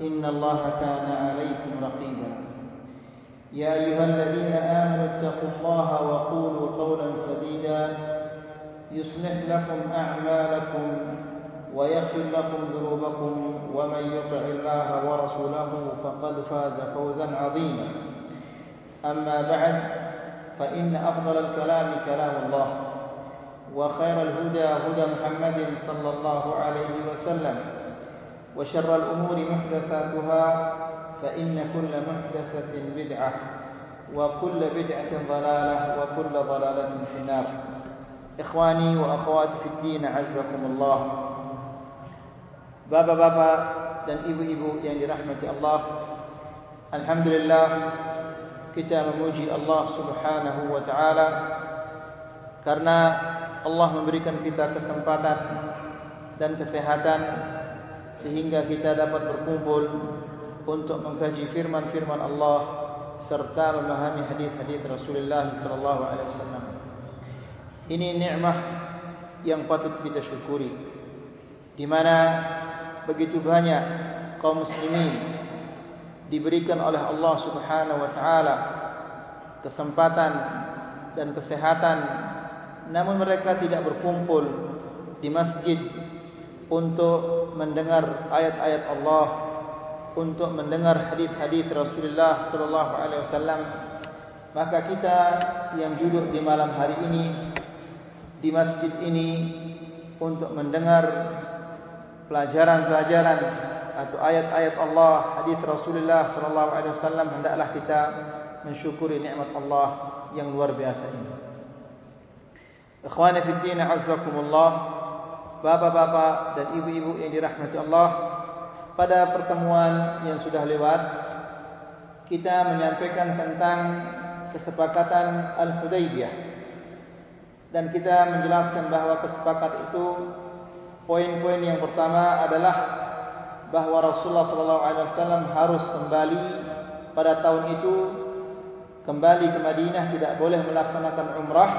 إن الله كان عليكم رقيبا. يا أيها الذين آمنوا اتقوا الله وقولوا قولا سديدا. يصلح لكم أعمالكم ويغفر لكم ذنوبكم. ومن يطع الله ورسوله فقد فاز فوزا عظيما. أما بعد فإن أفضل الكلام كلام الله وخير الهدى هدى محمد صلى الله عليه وسلم. وشر الأمور محدثاتها فإن كل محدثة بدعة وكل بدعة ضلالة وكل ضلالة في النار إخواني وأخواتي في الدين عزكم الله Bapak-bapak dan ibu-ibu yang dirahmati Allah Alhamdulillah kita memuji Allah subhanahu wa ta'ala Karena Allah memberikan kita kesempatan dan kesehatan Sehingga kita dapat berkumpul untuk mengkaji firman-firman Allah serta memahami hadis-hadis Rasulullah sallallahu alaihi wasallam. Ini nikmat yang patut kita syukuri. Di mana begitu banyak kaum muslimin diberikan oleh Allah Subhanahu wa taala kesempatan dan kesehatan namun mereka tidak berkumpul di masjid untuk mendengar ayat-ayat Allah untuk mendengar hadis-hadis Rasulullah sallallahu alaihi wasallam maka kita yang duduk di malam hari ini di masjid ini untuk mendengar pelajaran-pelajaran atau ayat-ayat Allah hadis Rasulullah sallallahu alaihi wasallam hendaklah kita mensyukuri nikmat Allah yang luar biasa ini. Ikhwani fi din azzakumullah bapak-bapak dan ibu-ibu yang dirahmati Allah pada pertemuan yang sudah lewat kita menyampaikan tentang kesepakatan Al-Hudaybiyah. Dan kita menjelaskan bahawa kesepakatan itu poin-poin yang pertama adalah bahawa Rasulullah wasallam harus kembali pada tahun itu kembali ke Madinah tidak boleh melaksanakan umrah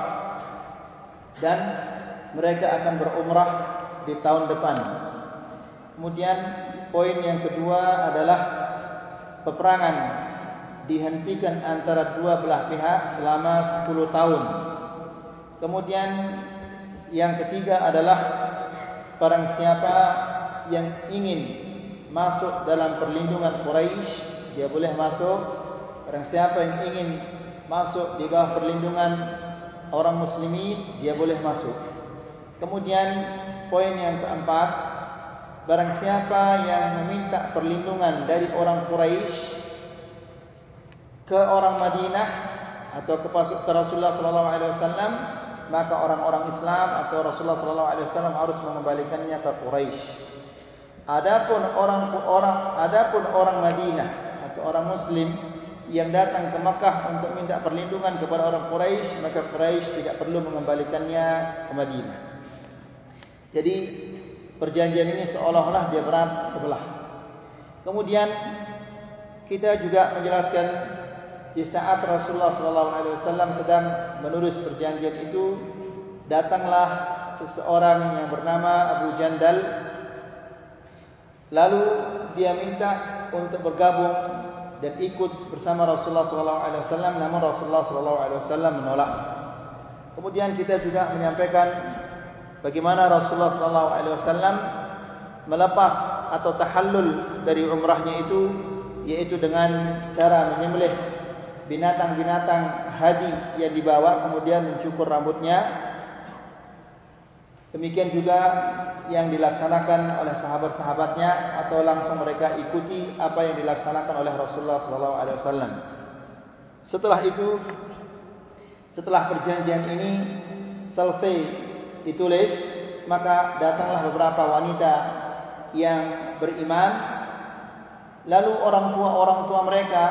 dan mereka akan berumrah di tahun depan. Kemudian poin yang kedua adalah peperangan dihentikan antara dua belah pihak selama 10 tahun. Kemudian yang ketiga adalah barang siapa yang ingin masuk dalam perlindungan Quraisy dia boleh masuk. Barang siapa yang ingin masuk di bawah perlindungan orang muslimin dia boleh masuk. Kemudian poin yang keempat Barang siapa yang meminta perlindungan dari orang Quraisy ke orang Madinah atau ke Rasulullah sallallahu alaihi wasallam, maka orang-orang Islam atau Rasulullah sallallahu alaihi wasallam harus mengembalikannya ke Quraisy. Adapun orang-orang adapun orang Madinah atau orang muslim yang datang ke Makkah untuk minta perlindungan kepada orang Quraisy, maka Quraisy tidak perlu mengembalikannya ke Madinah. Jadi perjanjian ini seolah-olah dia berat sebelah. Kemudian kita juga menjelaskan di saat Rasulullah SAW sedang menulis perjanjian itu datanglah seseorang yang bernama Abu Jandal lalu dia minta untuk bergabung dan ikut bersama Rasulullah SAW namun Rasulullah SAW menolak. Kemudian kita juga menyampaikan bagaimana Rasulullah SAW melepas atau tahallul dari umrahnya itu yaitu dengan cara menyembelih binatang-binatang hadi yang dibawa kemudian mencukur rambutnya. Demikian juga yang dilaksanakan oleh sahabat-sahabatnya atau langsung mereka ikuti apa yang dilaksanakan oleh Rasulullah sallallahu alaihi wasallam. Setelah itu setelah perjanjian ini selesai ditulis maka datanglah beberapa wanita yang beriman lalu orang tua-orang tua mereka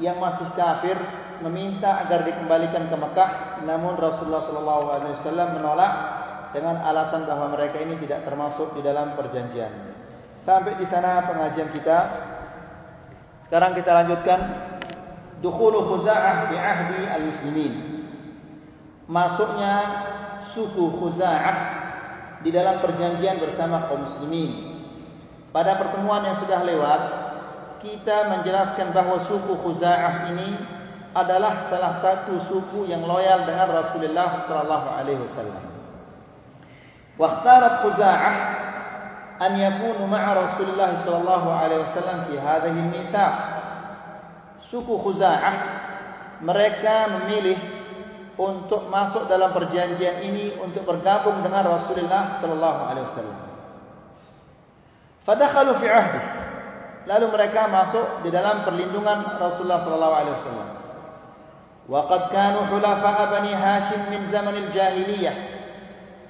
yang masih kafir meminta agar dikembalikan ke Mekah namun Rasulullah sallallahu alaihi wasallam menolak dengan alasan bahawa mereka ini tidak termasuk di dalam perjanjian. Sampai di sana pengajian kita. Sekarang kita lanjutkan dukhulu Khuza'ah fi ahdi al-muslimin. Masuknya suku Khuza'ah di dalam perjanjian bersama kaum muslimin. Pada pertemuan yang sudah lewat, kita menjelaskan bahawa suku Khuza'ah ini adalah salah satu suku yang loyal dengan Rasulullah sallallahu alaihi wasallam. Waqtarat Khuza'ah an yakunu ma'a Rasulullah sallallahu alaihi wasallam fi hadhihi al-mithaq. Suku Khuza'ah mereka memilih untuk masuk dalam perjanjian ini untuk bergabung dengan Rasulullah sallallahu alaihi wasallam. Fadakhalu fi 'ahdihi lalu mereka masuk di dalam perlindungan Rasulullah sallallahu alaihi wasallam. Waqad kanu hulafa'a Bani Hashim min zaman al-jahiliyah.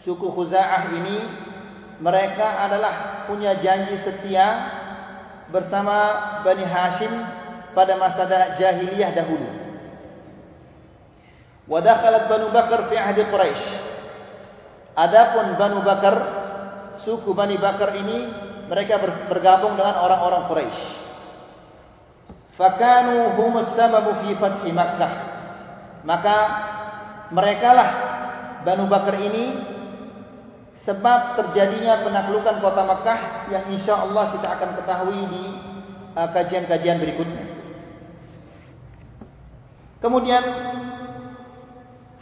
Suku Khuza'ah ini mereka adalah punya janji setia bersama Bani Hashim pada masa jahiliyah dahulu. Wa dakhalat Banu Bakar fi ahdi Quraisy. Adapun Banu Bakar suku Bani Bakar ini mereka bergabung dengan orang-orang Quraisy. Fakanu humus sababu fi fathi Makkah. Maka merekalah Banu Bakar ini sebab terjadinya penaklukan kota Makkah yang insya Allah kita akan ketahui di uh, kajian-kajian berikutnya. Kemudian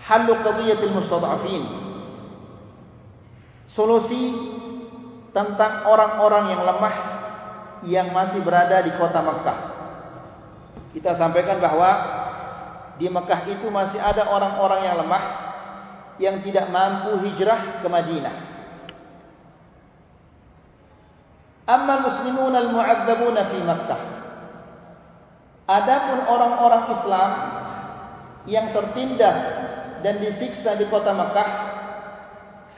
halu qadiyatil mustad'afin. Solusi tentang orang-orang yang lemah yang masih berada di kota Mekah. Kita sampaikan bahawa di Mekah itu masih ada orang-orang yang lemah yang tidak mampu hijrah ke Madinah. Amma muslimun al-mu'adzabun fi Makkah. Adapun orang-orang Islam yang tertindas dan disiksa di kota Mekah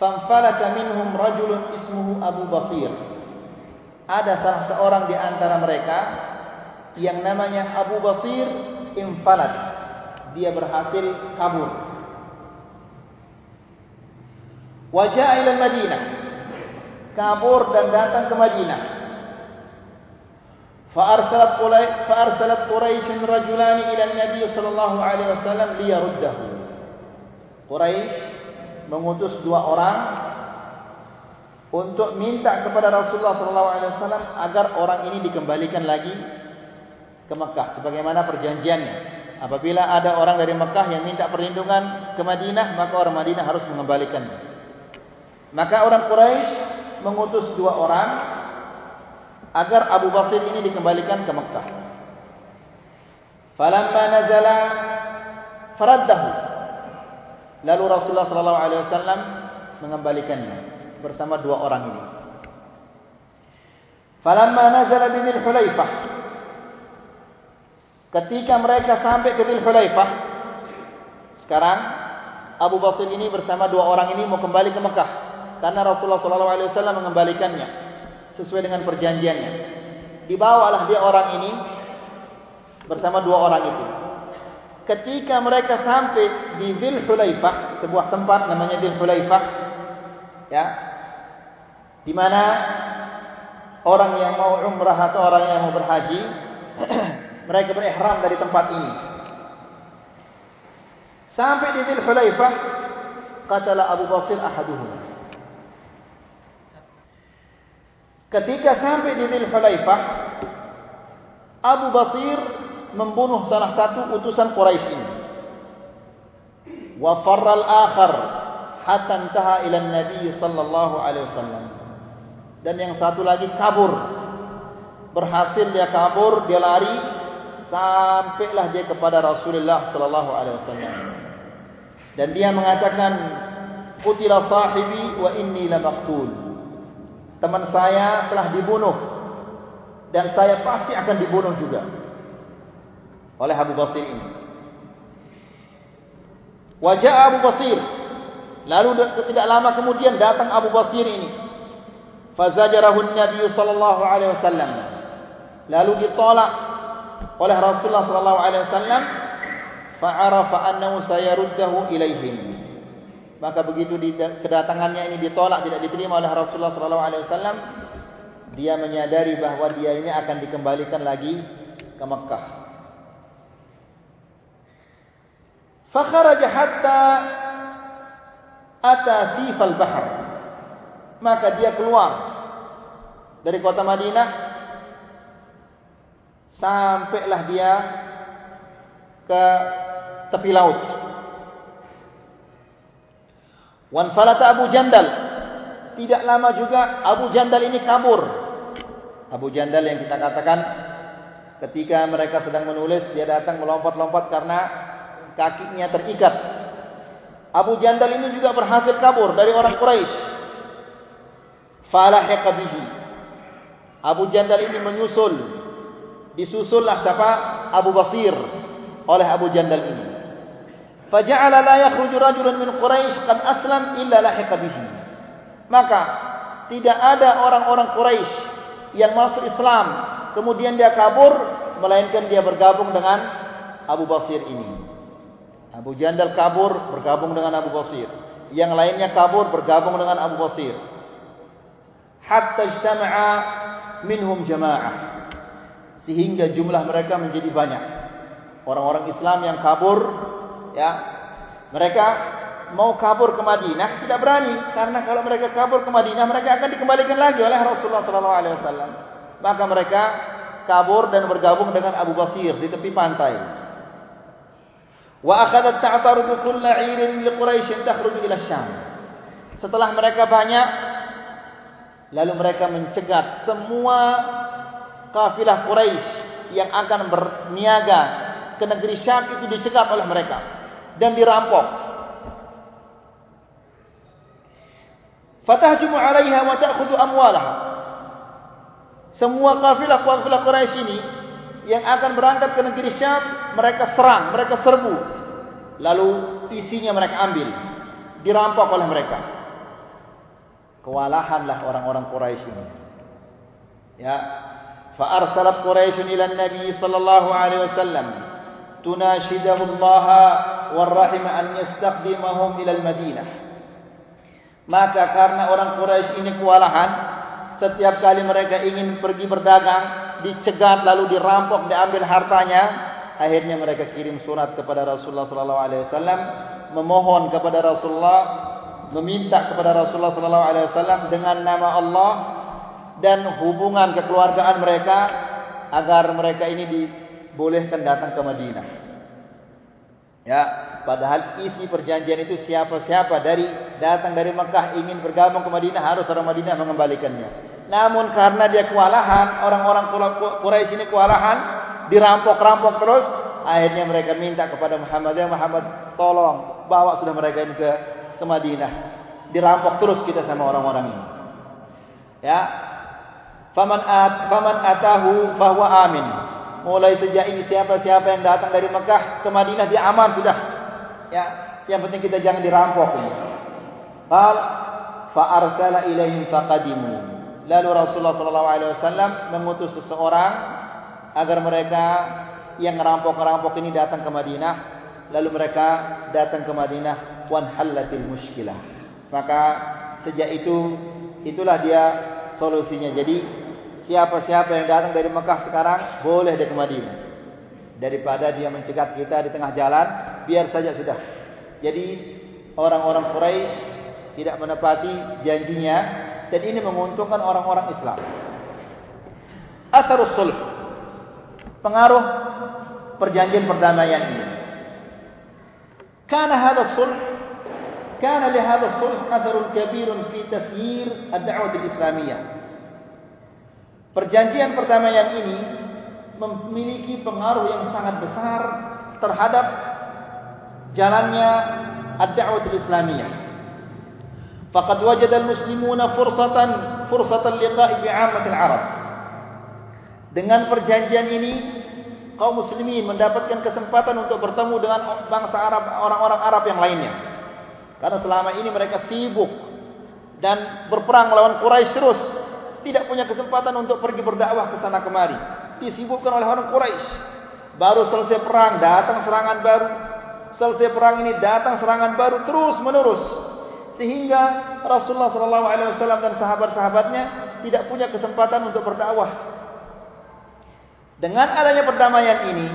Fanfalata minhum rajulun ismuhu Abu Basir. Ada salah seorang di antara mereka yang namanya Abu Basir infalat. Dia berhasil kabur. Wajah ila Madinah. Kabur dan datang ke Madinah. Fa'arsalat Quraisy rajulani ila Nabi sallallahu alaihi wasallam liyaruddahu. Quraisy mengutus dua orang untuk minta kepada Rasulullah SAW agar orang ini dikembalikan lagi ke Mekah sebagaimana perjanjiannya. Apabila ada orang dari Mekah yang minta perlindungan ke Madinah, maka orang Madinah harus mengembalikannya. Maka orang Quraisy mengutus dua orang agar Abu Basir ini dikembalikan ke Mekah. Falamma nazala faraddahu Lalu Rasulullah sallallahu alaihi wasallam mengembalikannya bersama dua orang ini. Falamma nazala bin al-Hulaifah Ketika mereka sampai ke Dhul Hulaifah sekarang Abu Bakar ini bersama dua orang ini mau kembali ke Mekah karena Rasulullah sallallahu alaihi wasallam mengembalikannya sesuai dengan perjanjiannya. Dibawalah dia orang ini bersama dua orang itu ketika mereka sampai di Dhul Hulaifah, sebuah tempat namanya Dhul Hulaifah, ya, di mana orang yang mau umrah atau orang yang mau berhaji, mereka berihram dari tempat ini. Sampai di Dhul Hulaifah, katalah Abu Basir ahaduhum. Ketika sampai di Dhul Hulaifah, Abu Basir membunuh salah satu utusan Quraisy ini. Wa farra al-akhar hatta intaha ila Nabi sallallahu alaihi wasallam. Dan yang satu lagi kabur berhasil dia kabur, dia lari sampailah dia kepada Rasulullah sallallahu alaihi wasallam. Dan dia mengatakan, "Qutila sahibi wa inni la maqtul." Teman saya telah dibunuh dan saya pasti akan dibunuh juga oleh Abu Basir ini. Wajah Abu Basir. Lalu tidak lama kemudian datang Abu Basir ini. Fazajarahu Nabi sallallahu alaihi wasallam. Lalu ditolak oleh Rasulullah sallallahu alaihi wasallam fa'arafa annahu sayaruddahu ilaihim. Maka begitu kedatangannya ini ditolak tidak diterima oleh Rasulullah sallallahu alaihi wasallam, dia menyadari bahawa dia ini akan dikembalikan lagi ke Mekah. Fakharaja hatta ata sifal bahr. Maka dia keluar dari kota Madinah sampailah dia ke tepi laut. Wan falata Abu Jandal. Tidak lama juga Abu Jandal ini kabur. Abu Jandal yang kita katakan ketika mereka sedang menulis dia datang melompat-lompat karena kakinya terikat. Abu Jandal ini juga berhasil kabur dari orang Quraisy. Falahiqa bihi. Abu Jandal ini menyusul. Disusullah siapa? Abu Basir oleh Abu Jandal ini. Faja'ala la yakhruju rajulun min Quraisy qad aslam illa lahiqa bihi. Maka tidak ada orang-orang Quraisy yang masuk Islam kemudian dia kabur melainkan dia bergabung dengan Abu Basir ini. Abu Jandal kabur bergabung dengan Abu Basir. Yang lainnya kabur bergabung dengan Abu Basir. Hatta ijtama'a minhum jama'ah. Sehingga jumlah mereka menjadi banyak orang-orang Islam yang kabur ya mereka mau kabur ke Madinah tidak berani karena kalau mereka kabur ke Madinah mereka akan dikembalikan lagi oleh Rasulullah sallallahu alaihi wasallam maka mereka kabur dan bergabung dengan Abu Basir di tepi pantai ta'tarudu kull 'irin li quraish takhruju ila syam setelah mereka banyak lalu mereka mencegat semua kafilah Quraisy yang akan berniaga ke negeri Syam itu dicegat oleh mereka dan dirampok. Fatahjumu 'alaiha wa ta'khudhu amwalaha. Semua kafilah-kafilah Quraisy ini yang akan berangkat ke negeri Syam, mereka serang, mereka serbu. Lalu isinya mereka ambil, dirampok oleh mereka. Kewalahanlah orang-orang Quraisy ini. Ya. Fa arsalat Quraisy ila Nabi sallallahu alaihi wasallam tunashidahu Allah wa rahim an yastaqdimahum ila al-Madinah. Maka karena orang Quraisy ini kewalahan, setiap kali mereka ingin pergi berdagang, dicegat lalu dirampok diambil hartanya akhirnya mereka kirim surat kepada Rasulullah sallallahu alaihi wasallam memohon kepada Rasulullah meminta kepada Rasulullah sallallahu alaihi wasallam dengan nama Allah dan hubungan kekeluargaan mereka agar mereka ini di bolehkan datang ke Madinah. Ya, padahal isi perjanjian itu siapa-siapa dari datang dari Mekah ingin bergabung ke Madinah harus orang Madinah mengembalikannya. Namun karena dia kewalahan, orang-orang Quraisy ini kewalahan, dirampok-rampok terus, akhirnya mereka minta kepada Muhammad, "Ya Muhammad, tolong bawa sudah mereka ini ke ke Madinah." Dirampok terus kita sama orang-orang ini. Ya. Faman at faman atahu bahwa amin mulai sejak ini siapa-siapa yang datang dari Mekah ke Madinah dia aman sudah. Ya, yang penting kita jangan dirampok ini. Fa arsala ilaihim faqadimu. Lalu Rasulullah wasallam mengutus seseorang agar mereka yang ngerampok-ngerampok ini datang ke Madinah. Lalu mereka datang ke Madinah wan halatil muskilah. Maka sejak itu itulah dia solusinya. Jadi siapa-siapa yang datang dari Mekah sekarang boleh dia ke Madinah. Daripada dia mencegat kita di tengah jalan, biar saja sudah. Jadi orang-orang Quraisy tidak menepati janjinya dan ini menguntungkan orang-orang Islam. Asarus sulh. Pengaruh perjanjian perdamaian ini. Karena hadha sulh كان لهذا الصلح أثر كبير في تسيير الدعوة الإسلامية Perjanjian perdamaian ini memiliki pengaruh yang sangat besar terhadap jalannya ad-da'wah islamiyah. Wajada al-muslimuna fursatan fursatan liqa'i bi'ammat al-Arab. Dengan perjanjian ini kaum muslimin mendapatkan kesempatan untuk bertemu dengan bangsa Arab, orang-orang Arab yang lainnya. Karena selama ini mereka sibuk dan berperang melawan Quraisy terus, tidak punya kesempatan untuk pergi berdakwah ke sana kemari. Disibukkan oleh orang Quraisy. Baru selesai perang, datang serangan baru. Selesai perang ini datang serangan baru terus menerus. Sehingga Rasulullah SAW dan sahabat-sahabatnya tidak punya kesempatan untuk berdakwah dengan adanya perdamaian ini,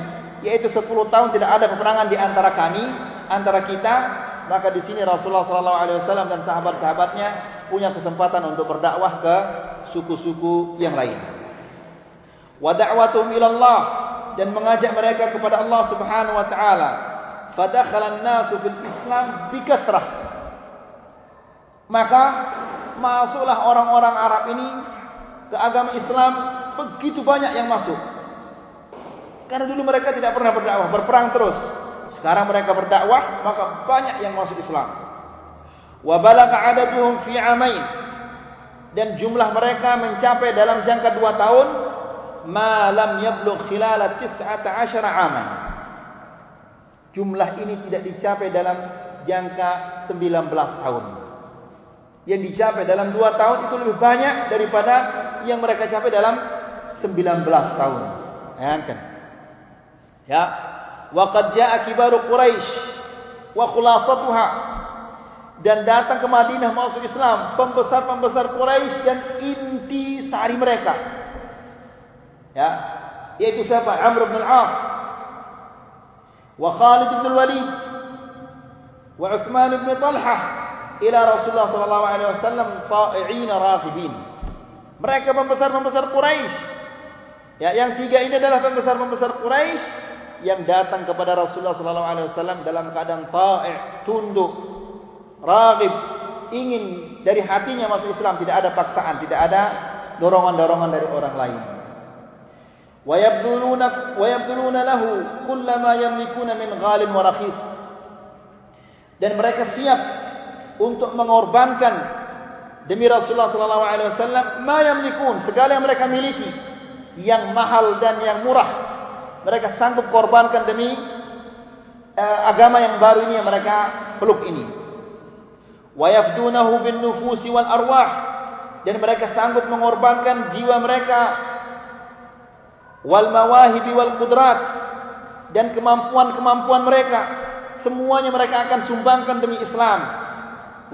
yaitu 10 tahun tidak ada peperangan di antara kami, antara kita, maka di sini Rasulullah SAW dan sahabat-sahabatnya punya kesempatan untuk berdakwah ke suku-suku yang lain. Wa da'watuhum dan mengajak mereka kepada Allah Subhanahu wa taala. Fadakhala an-nasu fil Islam bi Maka masuklah orang-orang Arab ini ke agama Islam begitu banyak yang masuk. Karena dulu mereka tidak pernah berdakwah, berperang terus. Sekarang mereka berdakwah, maka banyak yang masuk Islam. Wa balagha adaduhum fi amain. Dan jumlah mereka mencapai dalam jangka dua tahun ma lam yablugh khilal 19 aman. Jumlah ini tidak dicapai dalam jangka 19 tahun. Yang dicapai dalam dua tahun itu lebih banyak daripada yang mereka capai dalam 19 tahun. Bayangkan. Ya, wa qad jaa kibaru Quraisy wa khulasatuha dan datang ke Madinah masuk Islam pembesar-pembesar Quraisy dan inti sari mereka. Ya, yaitu siapa? Amr bin Al-As wa Khalid bin Al-Walid wa Uthman bin Talha ila Rasulullah sallallahu alaihi wasallam ta'i'in raghibin. Mereka pembesar-pembesar Quraisy. Ya, yang tiga ini adalah pembesar-pembesar Quraisy yang datang kepada Rasulullah sallallahu alaihi wasallam dalam keadaan ta'i', tunduk, raghib, ingin dari hatinya masuk Islam, tidak ada paksaan, tidak ada dorongan-dorongan dari orang lain. Wa yabduluna wa yabduluna lahu kullama yamlikuna min ghalin wa rakhis. Dan mereka siap untuk mengorbankan demi Rasulullah sallallahu alaihi wasallam ma yamlikun, segala yang mereka miliki yang mahal dan yang murah mereka sanggup korbankan demi uh, agama yang baru ini yang mereka peluk ini. Wa yafdunahu bin nufusi wal arwah dan mereka sanggup mengorbankan jiwa mereka wal mawahibi wal qudrat dan kemampuan-kemampuan mereka semuanya mereka akan sumbangkan demi Islam.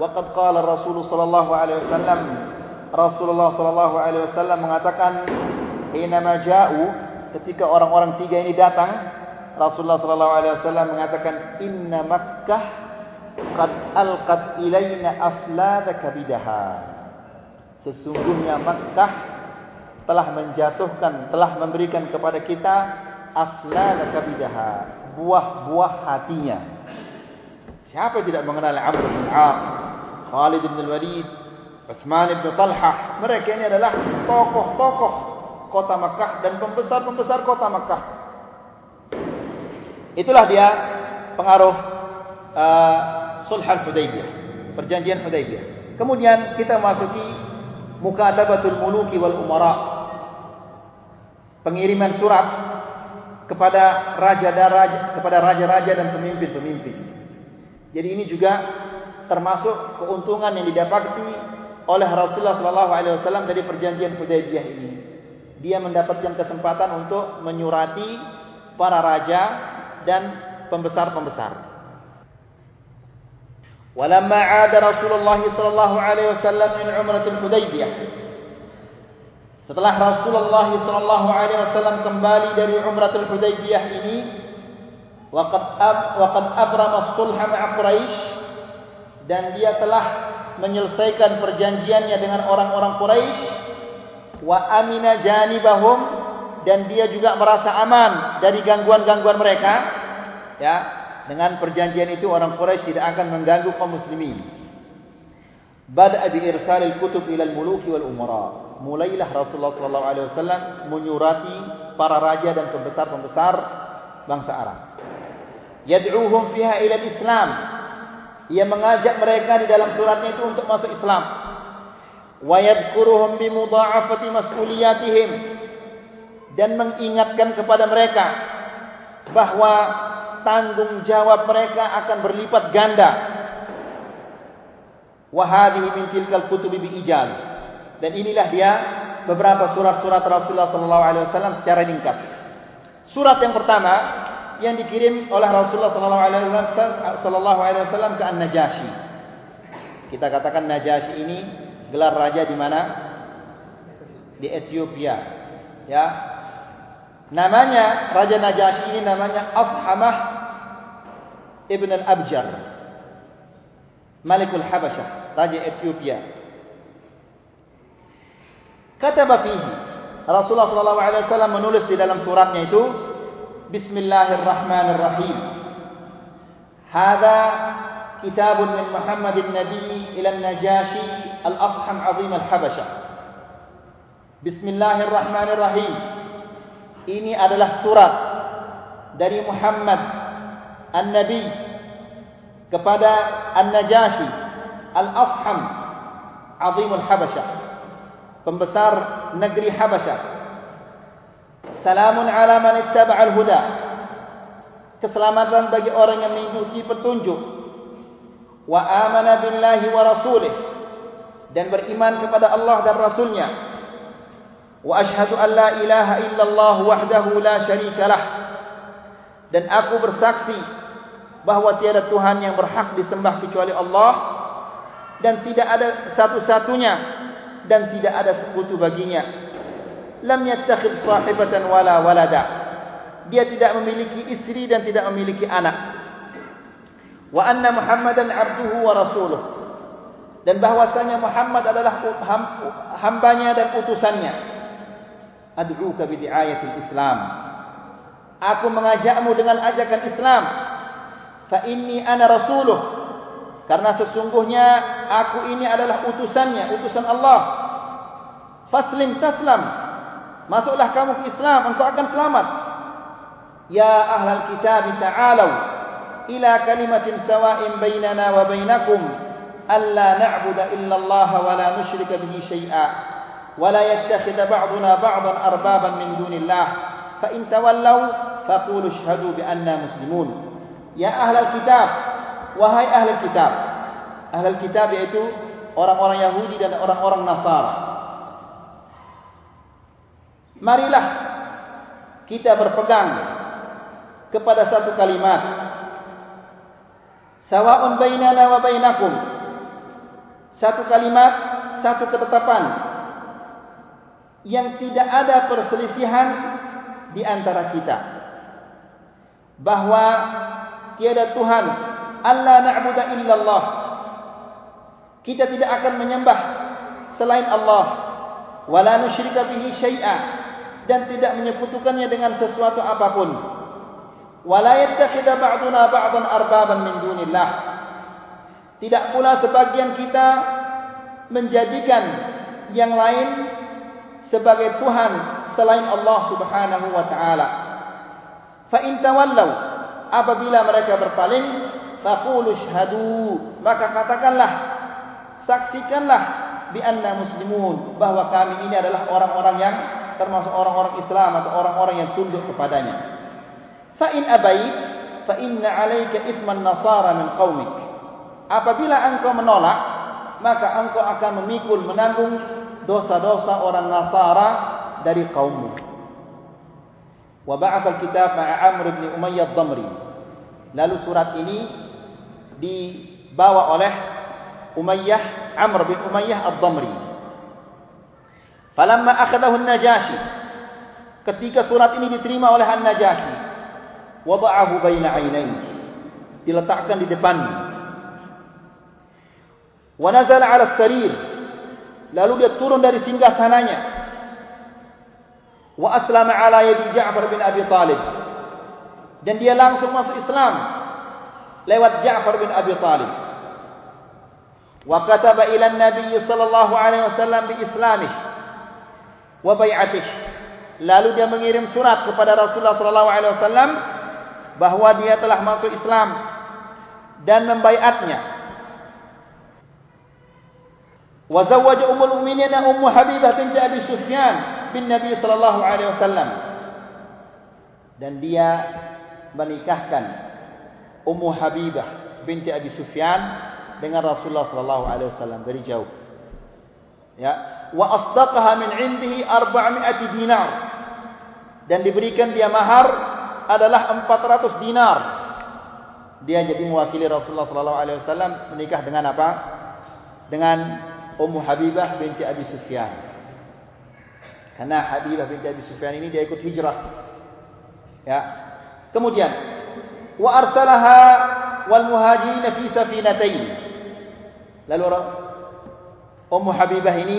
Waqad qala Rasulullah sallallahu alaihi wasallam Rasulullah sallallahu alaihi wasallam mengatakan hina maja'u ketika orang-orang tiga ini datang, Rasulullah sallallahu alaihi wasallam mengatakan inna Makkah qad alqat ilaina aflad kabidaha. Sesungguhnya Makkah telah menjatuhkan, telah memberikan kepada kita aflad kabidaha, buah-buah hatinya. Siapa tidak mengenal Amr bin Auf, Khalid bin Walid, Utsman bin Talha? Mereka ini adalah tokoh-tokoh kota Makkah dan pembesar-pembesar kota Makkah. Itulah dia pengaruh uh, Sulh Al-Hudaybiyah, perjanjian Hudaybiyah. Kemudian kita masuki Mukatabatul Muluki wal Umara. Pengiriman surat kepada raja dan raja, kepada raja-raja dan pemimpin-pemimpin. Jadi ini juga termasuk keuntungan yang didapati oleh Rasulullah wasallam dari perjanjian Hudaybiyah ini dia mendapatkan kesempatan untuk menyurati para raja dan pembesar-pembesar. Walamma 'ada Rasulullah sallallahu alaihi wasallam min umratul Hudaybiyah. Setelah Rasulullah sallallahu alaihi wasallam kembali dari umratul Hudaybiyah ini, waqad ab waqad abrama sulha ma'a Quraisy dan dia telah menyelesaikan perjanjiannya dengan orang-orang Quraisy. Wa amina janibahum. Dan dia juga merasa aman dari gangguan-gangguan mereka. Ya dengan perjanjian itu orang Quraisy tidak akan mengganggu kaum muslimin. Bada bi irsalil kutub ila al-muluki wal umara. Mulailah Rasulullah sallallahu alaihi wasallam menyurati para raja dan pembesar-pembesar bangsa Arab. Yad'uuhum fiha ila Islam. Ia mengajak mereka di dalam suratnya itu untuk masuk Islam. Wa yadhkuruhum bi mudha'afati mas'uliyatihim dan mengingatkan kepada mereka bahawa tanggung jawab mereka akan berlipat ganda. Wa hadhihi min tilkal kutubi bi ijaz. Dan inilah dia beberapa surat-surat Rasulullah sallallahu alaihi wasallam secara ringkas. Surat yang pertama yang dikirim oleh Rasulullah sallallahu alaihi wasallam ke An-Najasyi. Kita katakan Najasyi ini gelar raja di mana? Di Ethiopia. Ya. Namanya Raja Najasyi ini namanya Afhamah Ibn Al-Abjar. Malikul Habasyah, Raja Ethiopia. Kata fihi Rasulullah sallallahu alaihi wasallam menulis di dalam suratnya itu Bismillahirrahmanirrahim. Hada kitab min Muhammad Nabi ila Najashi al-Afham Azim al-Habasha. Bismillahirrahmanirrahim. Ini adalah surat dari Muhammad An-Nabi kepada An-Najashi al-Afham Azim al-Habasha pembesar negeri Habasyah. Salamun ala man ittaba'al huda. Keselamatan bagi orang yang mengikuti petunjuk. Wa amana billahi wa rasulih. Dan beriman kepada Allah dan Rasulnya. Wa ashhadu an la ilaha illallah wahdahu la syarika lah. Dan aku bersaksi bahawa tiada Tuhan yang berhak disembah kecuali Allah dan tidak ada satu-satunya dan tidak ada sekutu baginya. Lam yattakhid sahibatan wala walada. Dia tidak memiliki istri dan tidak memiliki anak. Wa anna Muhammadan abduhu wa rasuluh. Dan bahwasanya Muhammad adalah hambanya dan utusannya. Ad'uka bi di'ayatil Islam. Aku mengajakmu dengan ajakan Islam. Fa inni ana rasuluh. Karena sesungguhnya aku ini adalah utusannya, utusan Allah. Faslim taslam. Masuklah kamu ke Islam, engkau akan selamat. Ya ahlal kitab ta'alu ila kalimatin sawa'in bainana wa bainakum alla na'budu illa Allah wa la nusyrika bihi syai'a wa la yattakhidha ba'duna ba'dan arbaban min dunillah fa in tawallaw faqulu ashhadu bi anna muslimun ya ahlal kitab wahai ahli kitab. Ahli kitab yaitu orang-orang Yahudi dan orang-orang Nasara. Marilah kita berpegang kepada satu kalimat. Sawa'un bainana wa bainakum. Satu kalimat, satu ketetapan yang tidak ada perselisihan di antara kita. Bahwa tiada Tuhan alla na'budu illallah. Kita tidak akan menyembah selain Allah wala nusyrika bihi syai'a dan tidak menyekutukannya dengan sesuatu apapun. Wala yattakhidha ba'duna ba'dan arbaban min dunillah. Tidak pula sebagian kita menjadikan yang lain sebagai Tuhan selain Allah Subhanahu wa taala. Fa in tawallaw apabila mereka berpaling faqulu syhadu maka katakanlah saksikanlah bi anna muslimun bahwa kami ini adalah orang-orang yang termasuk orang-orang Islam atau orang-orang yang tunduk kepadanya. Fa in abait fa inna alayka ithman nasara min qaumik apabila engkau menolak maka engkau akan memikul menanggung dosa-dosa orang Nasara dari kaummu. Wa ba'atha al-kitab ma'a Amr bin Umayyah ad-Damri. Lalu surat ini dibawa oleh Umayyah Amr bin Umayyah Ad-Damri. Falamma akhadahu An-Najashi ketika surat ini diterima oleh An-Najashi wada'ahu baina 'ainaihi diletakkan di depannya. Wa nazala 'ala sarir lalu dia turun dari singgasananya. Wa aslama 'ala yadi Ja'far bin Abi Talib dan dia langsung masuk Islam lewat Ja'far bin Abi Talib. Wa kataba ila Nabi sallallahu alaihi wasallam bi islamih wa bai'atih. Lalu dia mengirim surat kepada Rasulullah sallallahu alaihi wasallam bahwa dia telah masuk Islam dan membaiatnya. Wa zawwaja ummul mu'minin Ummu Habibah binti Abi Sufyan bin Nabi sallallahu alaihi wasallam. Dan dia menikahkan Ummu Habibah binti Abi Sufyan dengan Rasulullah sallallahu alaihi wasallam dari jauh. Ya, wa asdaqaha min 'indihi 400 dinar. Dan diberikan dia mahar adalah 400 dinar. Dia jadi mewakili Rasulullah sallallahu alaihi wasallam menikah dengan apa? Dengan Ummu Habibah binti Abi Sufyan. Karena Habibah binti Abi Sufyan ini dia ikut hijrah. Ya. Kemudian wa arsalaha wal muhajirin fi safinatain. Lalu Ummu Habibah ini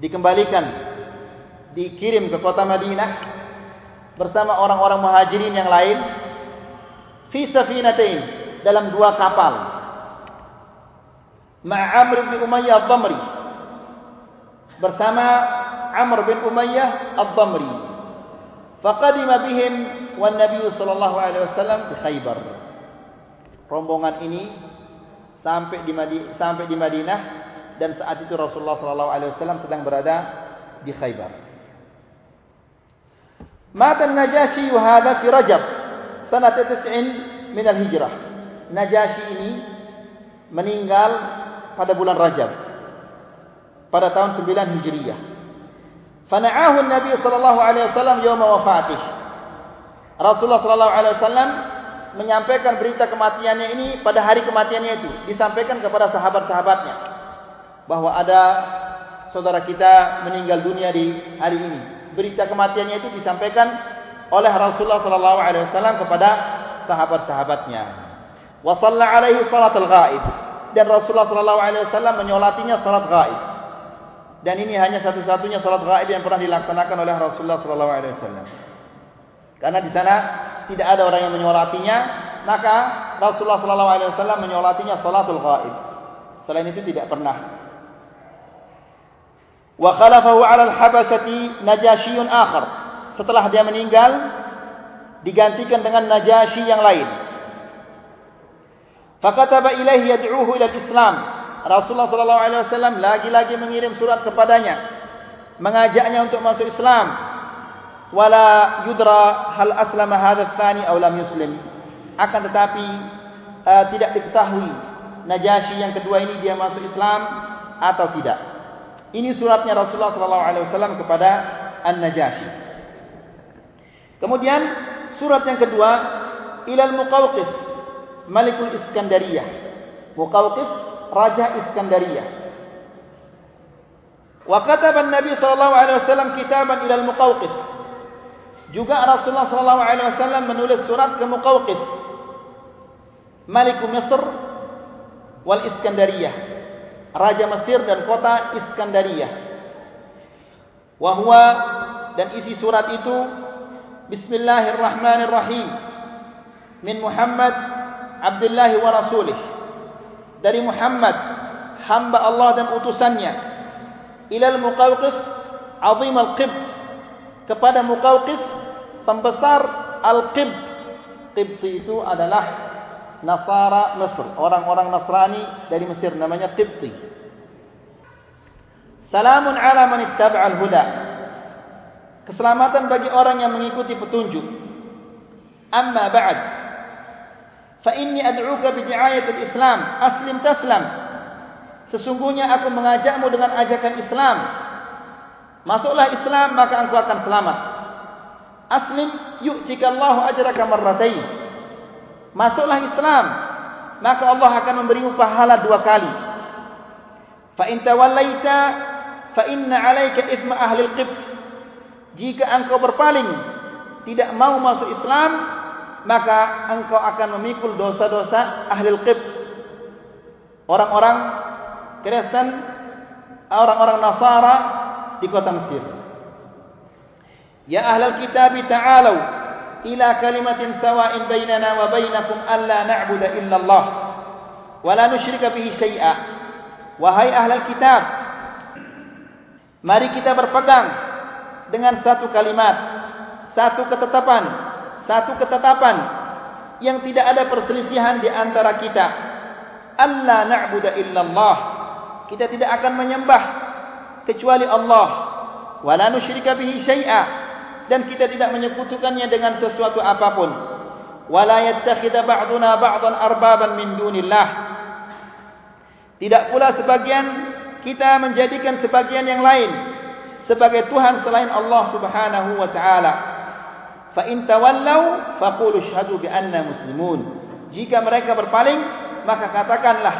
dikembalikan dikirim ke kota Madinah bersama orang-orang muhajirin yang lain fi safinatain dalam dua kapal. Ma'amr bin Umayyah Ad-Damri bersama Amr bin Umayyah Ad-Damri faqadima bihim wan Nabi sallallahu alaihi wasallam di Khaybar. Rombongan ini sampai di Madinah sampai di Madinah dan saat itu Rasulullah sallallahu alaihi wasallam sedang berada di Khaybar. Mata Najashi wahada fi Rajab sanat 90 min al Hijrah. Najashi ini meninggal pada bulan Rajab pada tahun 9 Hijriah. Fana'ahu Nabi sallallahu alaihi wasallam yauma wafatih. Rasulullah sallallahu alaihi wasallam menyampaikan berita kematiannya ini pada hari kematiannya itu disampaikan kepada sahabat-sahabatnya bahwa ada saudara kita meninggal dunia di hari ini berita kematiannya itu disampaikan oleh Rasulullah sallallahu alaihi wasallam kepada sahabat-sahabatnya. Wa shalla alaihi salatul ghaib dan Rasulullah sallallahu alaihi wasallam menyolatinya salat ghaib. Dan ini hanya satu-satunya salat ghaib yang pernah dilaksanakan oleh Rasulullah sallallahu alaihi wasallam. Karena di sana tidak ada orang yang menyolatinya, maka Rasulullah sallallahu alaihi wasallam menyolatinya salatul ghaib. Selain itu tidak pernah wa khalafahu 'ala al-habashati najasyun akhar. Setelah dia meninggal digantikan dengan najasyi yang lain. Fakataba ilaihi yad'uhu ila al-islam. Rasulullah sallallahu alaihi wasallam lagi-lagi mengirim surat kepadanya. Mengajaknya untuk masuk Islam. Wala yudra hal aslama hadha tsani aw lam yuslim. Akan tetapi uh, tidak diketahui najasyi yang kedua ini dia masuk Islam atau tidak ini suratnya Rasulullah wasallam kepada An-Najasyi. Kemudian surat yang kedua ilal Muqawqis Malikul Iskandariyah. Muqawqis Raja Iskandariyah. Wa kataba Nabi sallallahu alaihi wasallam kitaban ilal Muqawqis. Juga Rasulullah sallallahu alaihi wasallam menulis surat ke Muqawqis Malikul Misr wal Iskandariyah raja Mesir dan kota Iskandaria. Wahwa dan isi surat itu Bismillahirrahmanirrahim. Min Muhammad Abdullah wa Rasulih. Dari Muhammad hamba Allah dan utusannya. Ilal Muqawqis azim al-Qibt kepada Muqawqis pembesar al-Qibt Qibt itu adalah Nasara Mesir, orang-orang Nasrani dari Mesir namanya Qibti. Salamun ala man ittaba'al huda. Keselamatan bagi orang yang mengikuti petunjuk. Amma ba'd. Fa inni ad'uka bi di'ayatil Islam, aslim taslam. Sesungguhnya aku mengajakmu dengan ajakan Islam. Masuklah Islam maka engkau akan selamat. Aslim yu'tika Allahu ajraka marratayn masuklah Islam maka Allah akan memberimu pahala dua kali. Fa in tawallaita fa inna 'alaika ithma ahli al-qibt jika engkau berpaling tidak mau masuk Islam maka engkau akan memikul dosa-dosa ahli al-qibt orang-orang Kristen orang-orang Nasara di kota Mesir. Ya ahli al-kitab ila kalimatin sawa'in bainana wa bainakum alla na'budu illa Allah wa la nusyrika bihi syai'a. Wahai ahlul kitab mari kita berpegang dengan satu kalimat satu ketetapan satu ketetapan yang tidak ada perselisihan di antara kita. Alla na'budu illa Allah kita tidak akan menyembah kecuali Allah. Wa la nusyrika bihi syai'a dan kita tidak menyekutukannya dengan sesuatu apapun. Wala yattakhidha ba'duna ba'dan arbaban min dunillah. Tidak pula sebagian kita menjadikan sebagian yang lain sebagai Tuhan selain Allah Subhanahu wa taala. Fa in tawallau faqulu asyhadu bi anna muslimun. Jika mereka berpaling, maka katakanlah,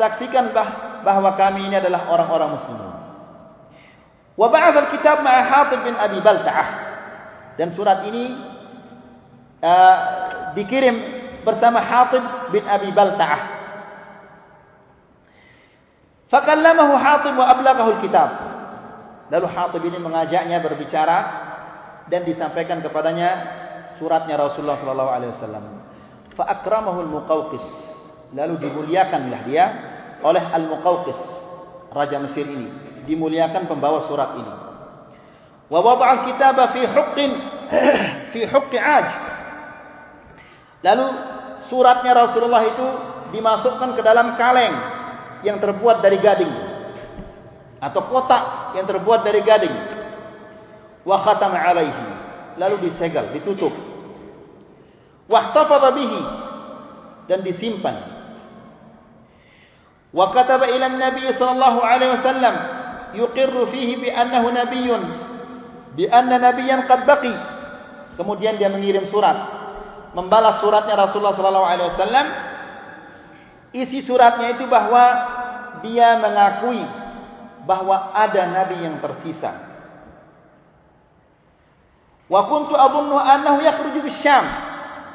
saksikanlah bahwa kami ini adalah orang-orang muslimin. Wa ba'atha al-kitab ma'a Hatib bin Abi Balta'ah. Dan surat ini uh, dikirim bersama Hatib bin Abi Balta'ah. Fakallamahu Hatib wa ablaghahu al-kitab. Lalu Hatib ini mengajaknya berbicara dan disampaikan kepadanya suratnya Rasulullah sallallahu alaihi wasallam. Fa akramahu al-Muqawqis. Lalu dimuliakanlah dia oleh al-Muqawqis, raja Mesir ini. Dimuliakan pembawa surat ini. Wada'a al-kitaba fi huqqin fi huqqi 'aj. Lalu suratnya Rasulullah itu dimasukkan ke dalam kaleng yang terbuat dari gading. Atau kotak yang terbuat dari gading. Wa khatama alaihi. Lalu disegel ditutup. Wahtafadha bihi. Dan disimpan. Wa kataba ila nabi sallallahu alaihi wasallam yuqirru fihi bi annahu nabiyyun bi anna nabiyyan qad baqi kemudian dia mengirim surat membalas suratnya Rasulullah sallallahu alaihi wasallam Isi suratnya itu bahwa dia mengakui bahwa ada nabi yang tersisa. Wa kuntu adhunnu annahu yakhruju bisyam.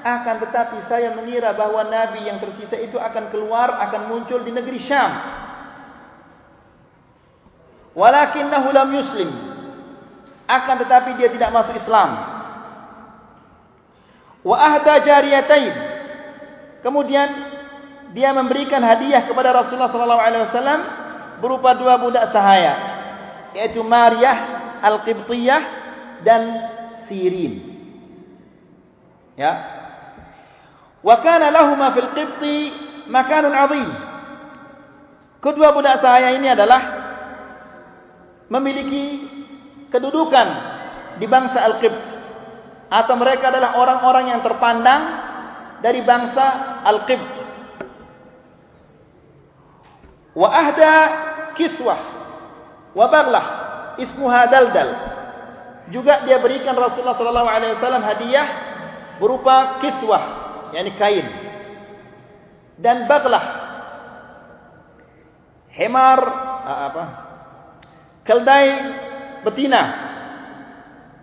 Akan tetapi saya mengira bahwa nabi yang tersisa itu akan keluar, akan muncul di negeri Syam. Walakinnahu lam yuslim. Akan tetapi dia tidak masuk Islam. Wa ahda jariyatain. Kemudian dia memberikan hadiah kepada Rasulullah sallallahu alaihi wasallam berupa dua budak sahaya yaitu Maryah Al-Qibtiyah dan Sirin. Ya. Wa kana lahumā fil Qibti makanun 'azim. Kedua budak sahaya ini adalah memiliki kedudukan di bangsa Al-Qibt atau mereka adalah orang-orang yang terpandang dari bangsa Al-Qibt wa ahda kiswah wa baglah ismuha daldal. Juga dia berikan Rasulullah sallallahu alaihi wasallam hadiah berupa kiswah yakni kain. Dan baglah. Hemar apa? Keldai betina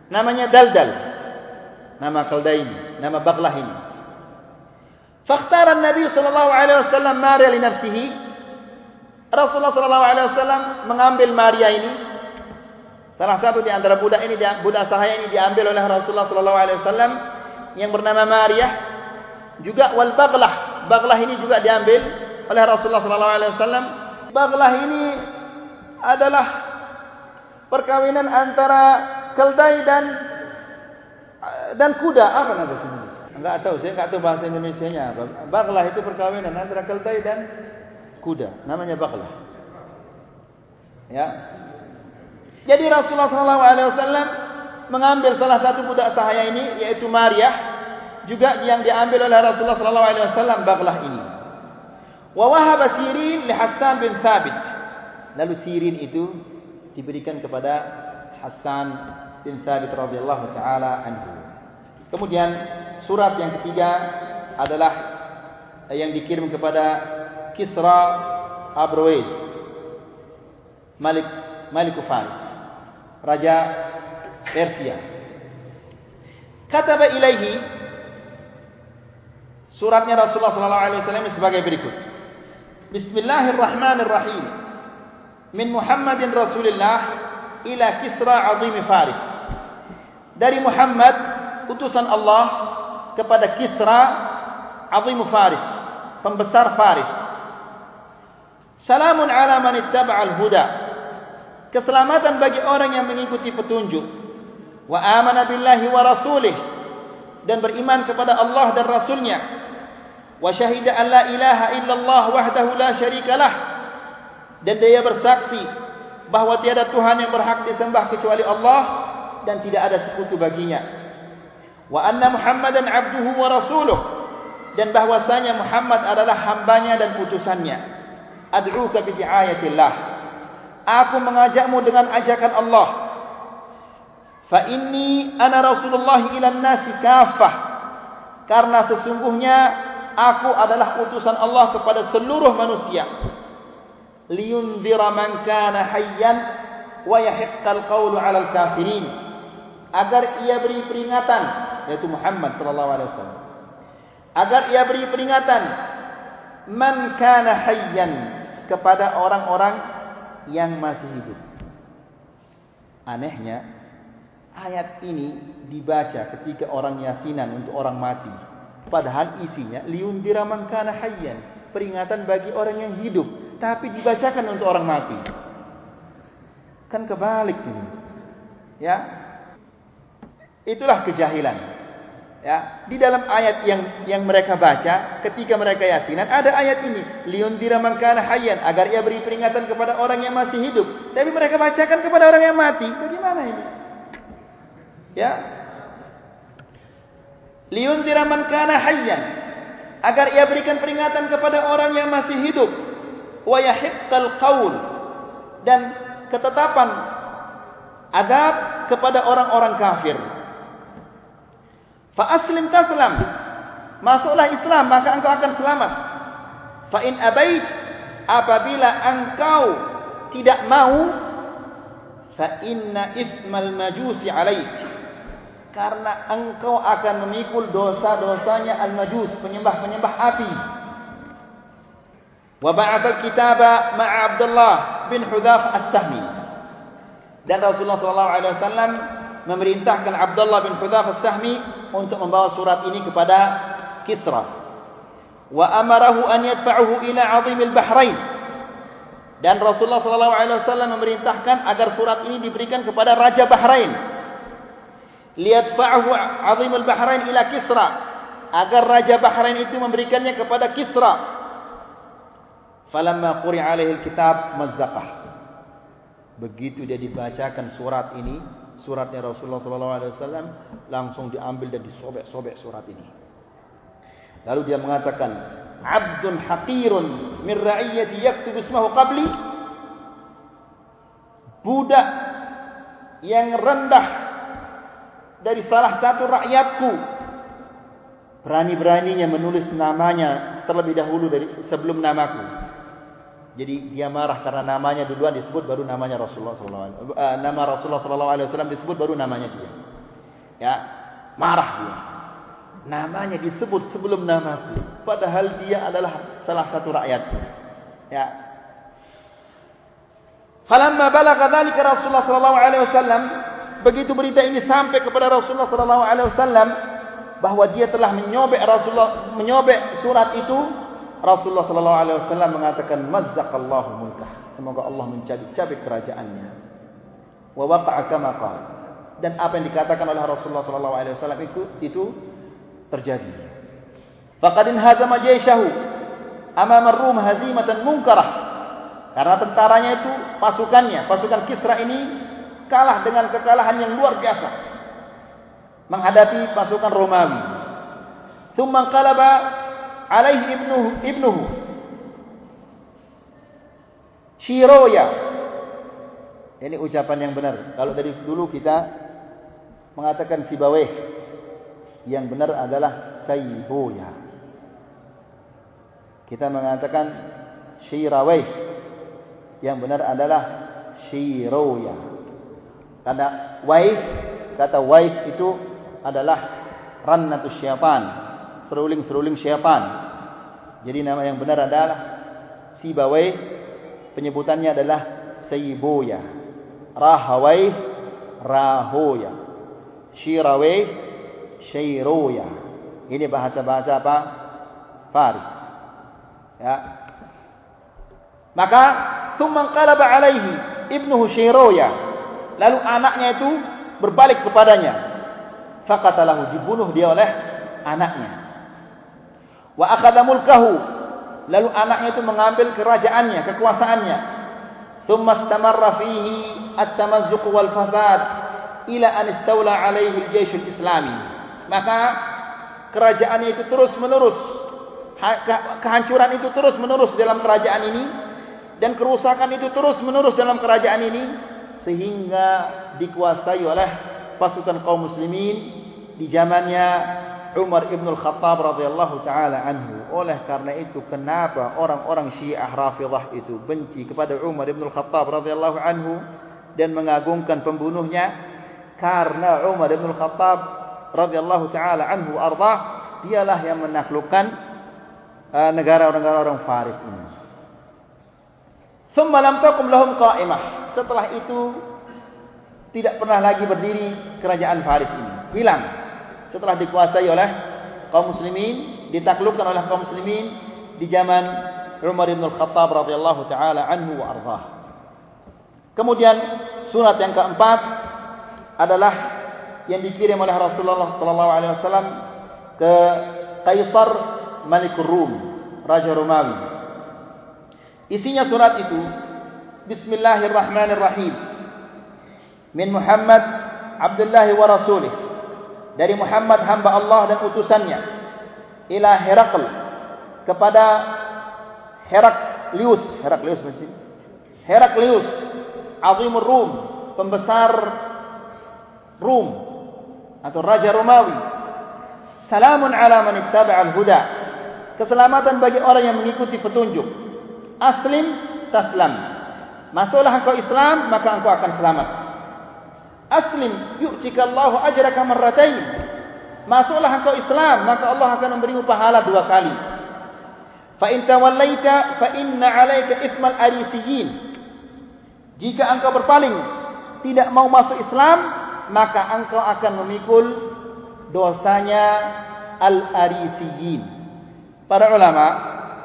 namanya daldal nama keldai ini nama baglah ini fakhtara nabi sallallahu alaihi wasallam mariya li nafsihi Rasulullah SAW mengambil Maria ini. Salah satu di antara budak ini, budak sahaya ini diambil oleh Rasulullah SAW yang bernama Maria. Juga wal baglah, baglah ini juga diambil oleh Rasulullah SAW. Baglah ini adalah perkawinan antara keldai dan dan kuda. Apa nama bahasa Indonesia? Enggak tahu, saya enggak tahu bahasa Indonesia-nya. Baglah itu perkawinan antara keldai dan kuda namanya baqlah ya jadi Rasulullah SAW mengambil salah satu budak sahaya ini yaitu Maria juga yang diambil oleh Rasulullah SAW baqlah ini wa wahaba Sirin li Hassan bin Thabit lalu Sirin itu diberikan kepada Hassan bin Thabit radhiyallahu taala anhu. Kemudian surat yang ketiga adalah yang dikirim kepada Kisra Abrowais Malik Malik Faris Raja Persia. Kataba ilaihi Suratnya Rasulullah sallallahu alaihi wasallam sebagai berikut. Bismillahirrahmanirrahim Min Muhammadin Rasulullah ila Kisra Azim Faris. Dari Muhammad utusan Allah kepada Kisra Azim Faris pembesar Faris. Salamun ala man ittaba'al huda. keselamatan bagi orang yang mengikuti petunjuk. Wa amana billahi wa rasulih. Dan beriman kepada Allah dan rasulnya. Wa syahida an la ilaha illallah wahdahu la syarikalah dan dia bersaksi bahawa tiada tuhan yang berhak disembah kecuali Allah dan tidak ada sekutu baginya. Wa anna muhammadan abduhu wa rasuluh. Dan bahwasanya Muhammad adalah hambanya dan putusannya ad'uka bi ayatillah aku mengajakmu dengan ajakan Allah. Fa inni ana rasulullah ila nasi kafah. Karena sesungguhnya aku adalah utusan Allah kepada seluruh manusia liyundira man kana hayyan wa yahiqqal qawlu 'ala al-kafirin agar ia beri peringatan yaitu Muhammad sallallahu alaihi wasallam agar ia beri peringatan man kana hayyan kepada orang-orang yang masih hidup. Anehnya, ayat ini dibaca ketika orang yasinan untuk orang mati. Padahal isinya liundira man kana hayyan, peringatan bagi orang yang hidup, tapi dibacakan untuk orang mati. Kan kebalik ini. Ya. Itulah kejahilan. Ya, di dalam ayat yang yang mereka baca ketika mereka yasinan ada ayat ini, liundira man kana hayyan agar ia beri peringatan kepada orang yang masih hidup. Tapi mereka bacakan kepada orang yang mati. Bagaimana ini? Ya. Liundira man kana hayyan agar ia berikan peringatan kepada orang yang masih hidup. Wa yahiqqal qaul dan ketetapan adab kepada orang-orang kafir. Fa aslim taslam. Masuklah Islam maka engkau akan selamat. Fa in abait apabila engkau tidak mau fa inna ismal majusi alaik. Karena engkau akan memikul dosa-dosanya al-majus, penyembah-penyembah api. Wa ba'atha al-kitaba ma'a Abdullah bin Hudzaf as-Sahmi. Dan Rasulullah sallallahu alaihi wasallam memerintahkan Abdullah bin Hudzaf as-Sahmi untuk membawa surat ini kepada Kisra. Wa amarahu an yadfa'uhu ila 'azim al-Bahrain. Dan Rasulullah sallallahu alaihi wasallam memerintahkan agar surat ini diberikan kepada Raja Bahrain. Liyadfa'uhu 'azim al-Bahrain ila Kisra. Agar Raja Bahrain itu memberikannya kepada Kisra. Falamma quri'a alaihi al-kitab mazzaqah. Begitu dia dibacakan surat ini, suratnya Rasulullah sallallahu alaihi wasallam langsung diambil dan disobek-sobek surat ini. Lalu dia mengatakan, "Abdun haqirun min ra'iyyati yaktubu ismahu qabli." Budak yang rendah dari salah satu rakyatku berani-beraninya menulis namanya terlebih dahulu dari sebelum namaku. Jadi dia marah karena namanya duluan disebut baru namanya Rasulullah wasallam. Eh, nama Rasulullah wasallam disebut baru namanya dia. Ya, marah dia. Namanya disebut sebelum namaku, padahal dia adalah salah satu rakyat. Ya. Falamma balagha dzalika Rasulullah sallallahu alaihi wasallam, begitu berita ini sampai kepada Rasulullah sallallahu alaihi wasallam bahwa dia telah menyobek Rasulullah menyobek surat itu, Rasulullah sallallahu alaihi wasallam mengatakan mazzaqallahu mulkah. Semoga Allah mencabik-cabik kerajaannya. Wa waqa'a kama qala. Dan apa yang dikatakan oleh Rasulullah sallallahu alaihi wasallam itu itu terjadi. Faqad inhazama jayshahu amama ar-rum hazimatan munkarah. Karena tentaranya itu pasukannya, pasukan Kisra ini kalah dengan kekalahan yang luar biasa menghadapi pasukan Romawi. Tsumma qalaba alaihi ibnuhu. Ibnuhu Shiroya ini ucapan yang benar. Kalau dari dulu kita mengatakan Sibaweh yang benar adalah Sayboya kita mengatakan Shiraweh yang benar adalah Shiroya karena Waif kata Waif itu adalah Rannatus Syaitan seruling-seruling syaitan. Jadi nama yang benar adalah Sibawai. Penyebutannya adalah Sayyiboya. Rahawai. Rahoya. Shirawai. Shairoya. Ini bahasa-bahasa apa? Faris. Ya. Maka, Thumman qalaba alaihi. ibnu Hushairoya. Lalu anaknya itu berbalik kepadanya. Faqatalahu dibunuh dia oleh anaknya. Wa akhadha mulkahu. Lalu anaknya itu mengambil kerajaannya, kekuasaannya. Thumma istamarra fihi at-tamazzuq wal fasad ila an istawla alaihi al-jaysh al-islami. Maka kerajaannya itu terus menerus kehancuran itu terus menerus dalam kerajaan ini dan kerusakan itu terus menerus dalam kerajaan ini sehingga dikuasai oleh pasukan kaum muslimin di zamannya Umar ibn al-Khattab radhiyallahu taala anhu. Oleh karena itu kenapa orang-orang Syiah Rafidhah itu benci kepada Umar ibn al-Khattab radhiyallahu anhu dan mengagungkan pembunuhnya karena Umar ibn al-Khattab radhiyallahu taala anhu arda dialah yang menaklukkan uh, negara-negara orang Faris ini. Thumma lam taqum lahum qa'imah. Setelah itu tidak pernah lagi berdiri kerajaan Faris ini. Hilang. Setelah dikuasai oleh kaum muslimin, ditaklukkan oleh kaum muslimin di zaman Umar bin Al-Khattab radhiyallahu taala anhu wa ardhah. Kemudian surat yang keempat adalah yang dikirim oleh Rasulullah sallallahu alaihi wasallam ke Kaisar Malikur Rum, Raja Romawi. Isinya surat itu Bismillahirrahmanirrahim Min Muhammad Abdullah wa Rasulih Dari Muhammad hamba Allah dan utusannya Ila Herakl Kepada Heraklius Heraklius mesti Heraklius Azimur Rum Pembesar Rum Atau Raja Romawi Salamun ala man ittaba'al huda Keselamatan bagi orang yang mengikuti petunjuk aslim taslam. Masuklah engkau Islam maka engkau akan selamat. Aslim yu'tika Allahu ajraka marratain. Masuklah engkau Islam maka Allah akan memberimu pahala dua kali. Fa in tawallaita fa inna 'alaika ithmal arisiyin. Jika engkau berpaling tidak mau masuk Islam maka engkau akan memikul dosanya al-arisiyin. Para ulama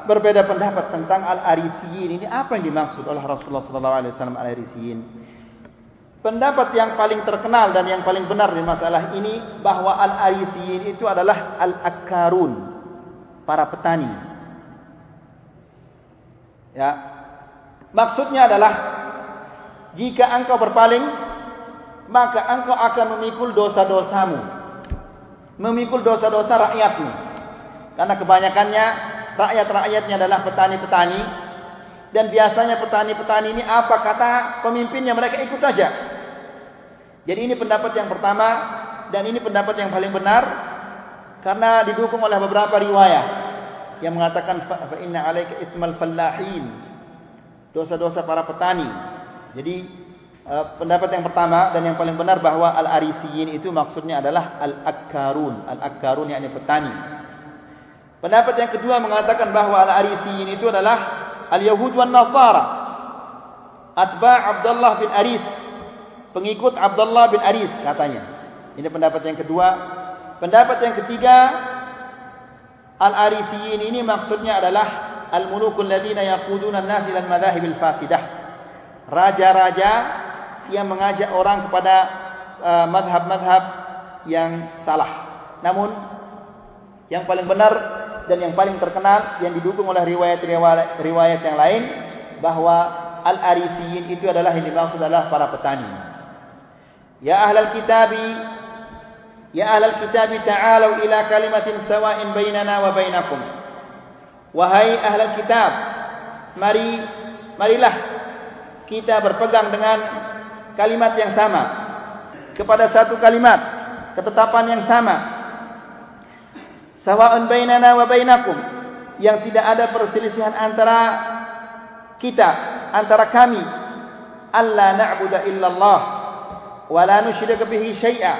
berbeda pendapat tentang al-arisiyin ini apa yang dimaksud oleh Rasulullah sallallahu alaihi wasallam al-arisiyin. Pendapat yang paling terkenal dan yang paling benar di masalah ini bahwa al-arisiyin itu adalah al-akkarun, para petani. Ya. Maksudnya adalah jika engkau berpaling maka engkau akan memikul dosa-dosamu. Memikul dosa-dosa rakyatmu. Karena kebanyakannya rakyat-rakyatnya adalah petani-petani dan biasanya petani-petani ini apa kata pemimpinnya mereka ikut saja. Jadi ini pendapat yang pertama dan ini pendapat yang paling benar karena didukung oleh beberapa riwayat yang mengatakan fa inna alaika ismal fallahin. Dosa-dosa para petani. Jadi uh, pendapat yang pertama dan yang paling benar bahwa al-arisiyin itu maksudnya adalah al-akkarun. Al-akkarun yakni petani. Pendapat yang kedua mengatakan bahawa Al-Arisiyin itu adalah Al-Yahud wa Nasara. Atba' Abdullah bin Aris. Pengikut Abdullah bin Aris katanya. Ini pendapat yang kedua. Pendapat yang ketiga. Al-Arisiyin ini maksudnya adalah Al-Mulukul Ladina Yaquduna Nasi dan Madahibil Fasidah. Raja-raja yang mengajak orang kepada uh, madhab-madhab yang salah. Namun yang paling benar dan yang paling terkenal yang didukung oleh riwayat-riwayat riwayat yang lain bahwa al-arisiyin itu adalah yang dimaksud adalah para petani. Ya ahlal kitabi Ya ahlal kitabi ta'alu ila kalimatin sawa'in bainana wa bainakum. Wahai ahlal kitab, mari marilah kita berpegang dengan kalimat yang sama. Kepada satu kalimat, ketetapan yang sama. Sawa'un bainana wa bainakum yang tidak ada perselisihan antara kita antara kami. Alla na'budu illallah wa la nusyrika bihi syai'a.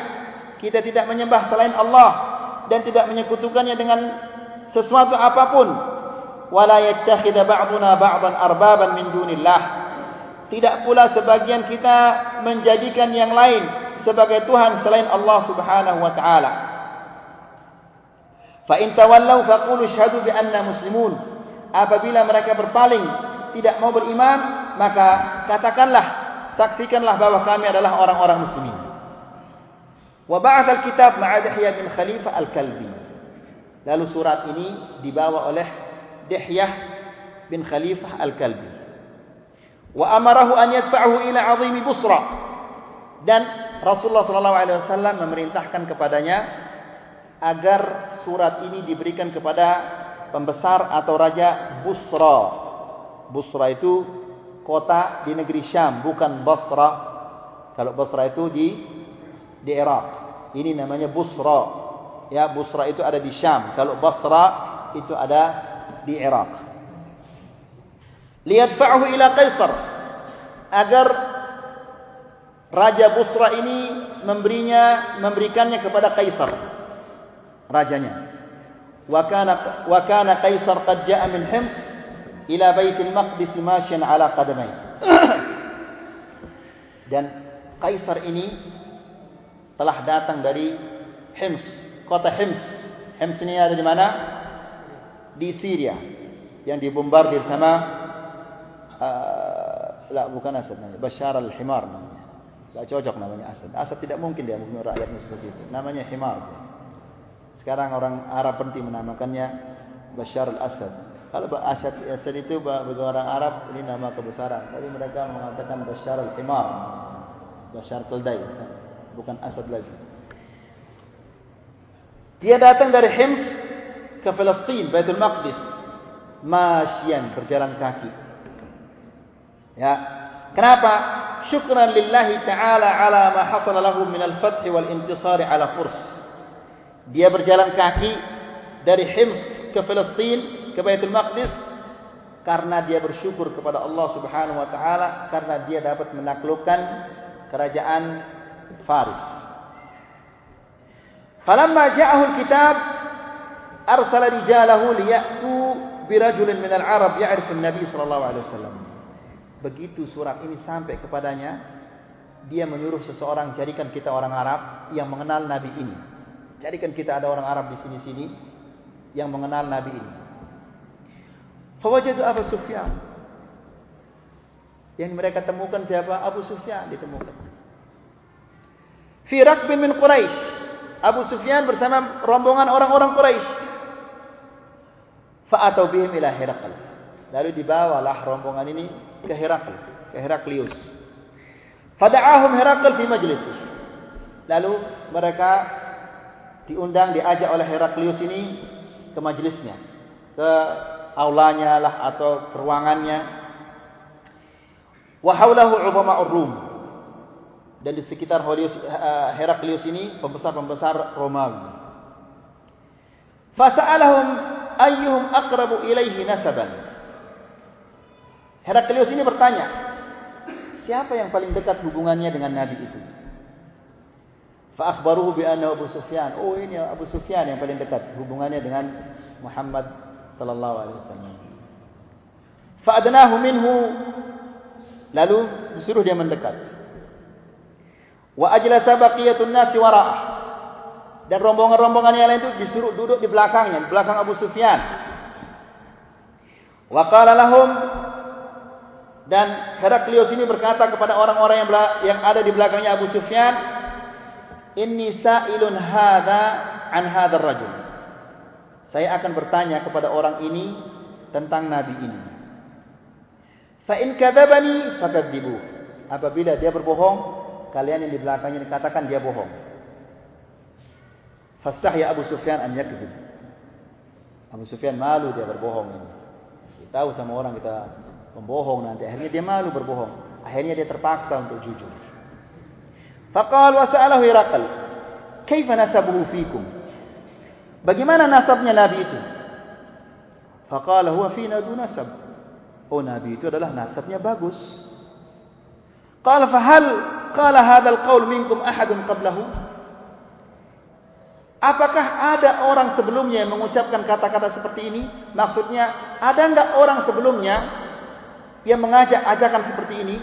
Kita tidak menyembah selain Allah dan tidak menyekutukannya dengan sesuatu apapun. Wa la yattakhidha ba'duna ba'dan arbaban min dunillah. Tidak pula sebagian kita menjadikan yang lain sebagai tuhan selain Allah Subhanahu wa taala. Fa in tawallaw faqulu syahadu bi anna muslimun. Apabila mereka berpaling tidak mau beriman, maka katakanlah saksikanlah bahwa kami adalah orang-orang muslimin. Wa ba'ath al-kitab ma'a Dihya bin Khalifah al-Kalbi. Lalu surat ini dibawa oleh Dihyah bin Khalifah al-Kalbi. Wa amarahu an yadfa'ahu ila 'azim Busra. Dan Rasulullah sallallahu alaihi wasallam memerintahkan kepadanya agar surat ini diberikan kepada pembesar atau raja Busra. Busra itu kota di negeri Syam, bukan Basra. Kalau Basra itu di di Iraq. Ini namanya Busra. Ya, Busra itu ada di Syam. Kalau Basra itu ada di Iraq. Liyadfa'uhu ila Kaisar agar Raja Busra ini memberinya memberikannya kepada Kaisar rajanya. Wa kana wa kana Kaisar qad ja'a min Hims ila Baitul Maqdis masyan ala qadamai. Dan Kaisar ini telah datang dari Hims, kota Hims. Hims ini ada di mana? Di Syria yang dibombardir sama uh, la bukan Asad namanya, Bashar al-Himar namanya. Tak cocok namanya Asad. Asad tidak mungkin dia membunuh rakyatnya seperti itu. Namanya Himar. Sekarang orang Arab penting menamakannya Bashar al-Asad. Kalau Asad, Asad itu bagi orang Arab ini nama kebesaran. Tapi mereka mengatakan Bashar al-Himar. Bashar Keldai. Bukan Asad lagi. Dia datang dari Hims ke Palestin, Baitul Maqdis. Masyian, berjalan kaki. Ya. Kenapa? syukran lillahi ta'ala ala ma hasala lahu min al-fath wal intisar ala Furs. Dia berjalan kaki dari Hims ke Palestin ke Baitul Maqdis karena dia bersyukur kepada Allah Subhanahu wa taala karena dia dapat menaklukkan kerajaan Faris. Falamma ja'ahu al-kitab arsala rijalahu liya'tu birajulin min al-Arab ya'rifu an-nabi sallallahu alaihi wasallam begitu surat ini sampai kepadanya, dia menyuruh seseorang jadikan kita orang Arab yang mengenal Nabi ini. Jadikan kita ada orang Arab di sini-sini yang mengenal Nabi ini. Fawajadu Abu Sufyan. Yang mereka temukan siapa? Abu Sufyan ditemukan. Fi rakbin min Quraisy. Abu Sufyan bersama rombongan orang-orang Quraisy. Fa'atau bihim ila Herakal. Lalu dibawalah rombongan ini ke Herakl, ke Heraklius. Fada'ahum Herakl fi majlis. Lalu mereka diundang diajak oleh Heraklius ini ke majlisnya, ke aulanya lah atau ruangannya. Wa haulahu ubama rum Dan di sekitar eh, Heraklius ini pembesar-pembesar Romawi. Fasa'alahum ayyuhum aqrabu ilaihi nasaban. Heraklius ini bertanya, siapa yang paling dekat hubungannya dengan Nabi itu? Fa'akhbaruhu bi'anna Abu Sufyan. Oh ini Abu Sufyan yang paling dekat hubungannya dengan Muhammad sallallahu alaihi wasallam. Fa'adnahu minhu lalu disuruh dia mendekat. Wa ajlasa baqiyatun nasi wara'ah. Dan rombongan-rombongan yang lain itu disuruh duduk di belakangnya, di belakang Abu Sufyan. Wa qala lahum dan Heraklius ini berkata kepada orang-orang yang yang ada di belakangnya Abu Sufyan, "Inni sa'ilun hadza an hadzal rajul." Saya akan bertanya kepada orang ini tentang nabi ini. Fa in kadzabani fakadzibu. Apabila dia berbohong, kalian yang di belakangnya katakan dia bohong. Fastahya Abu Sufyan an yakdzib. Abu Sufyan malu dia berbohong ini. Kita tahu sama orang kita pembohong nanti akhirnya dia malu berbohong akhirnya dia terpaksa untuk jujur faqal wa sa'alahu iraqal kaifa nasabuhu fikum bagaimana nasabnya nabi itu faqala huwa fina du nasab oh nabi itu adalah nasabnya bagus qala fa hal qala hadzal qaul minkum ahadun qablahu Apakah ada orang sebelumnya yang mengucapkan kata-kata seperti ini? Maksudnya, ada enggak orang sebelumnya yang mengajak ajakan seperti ini?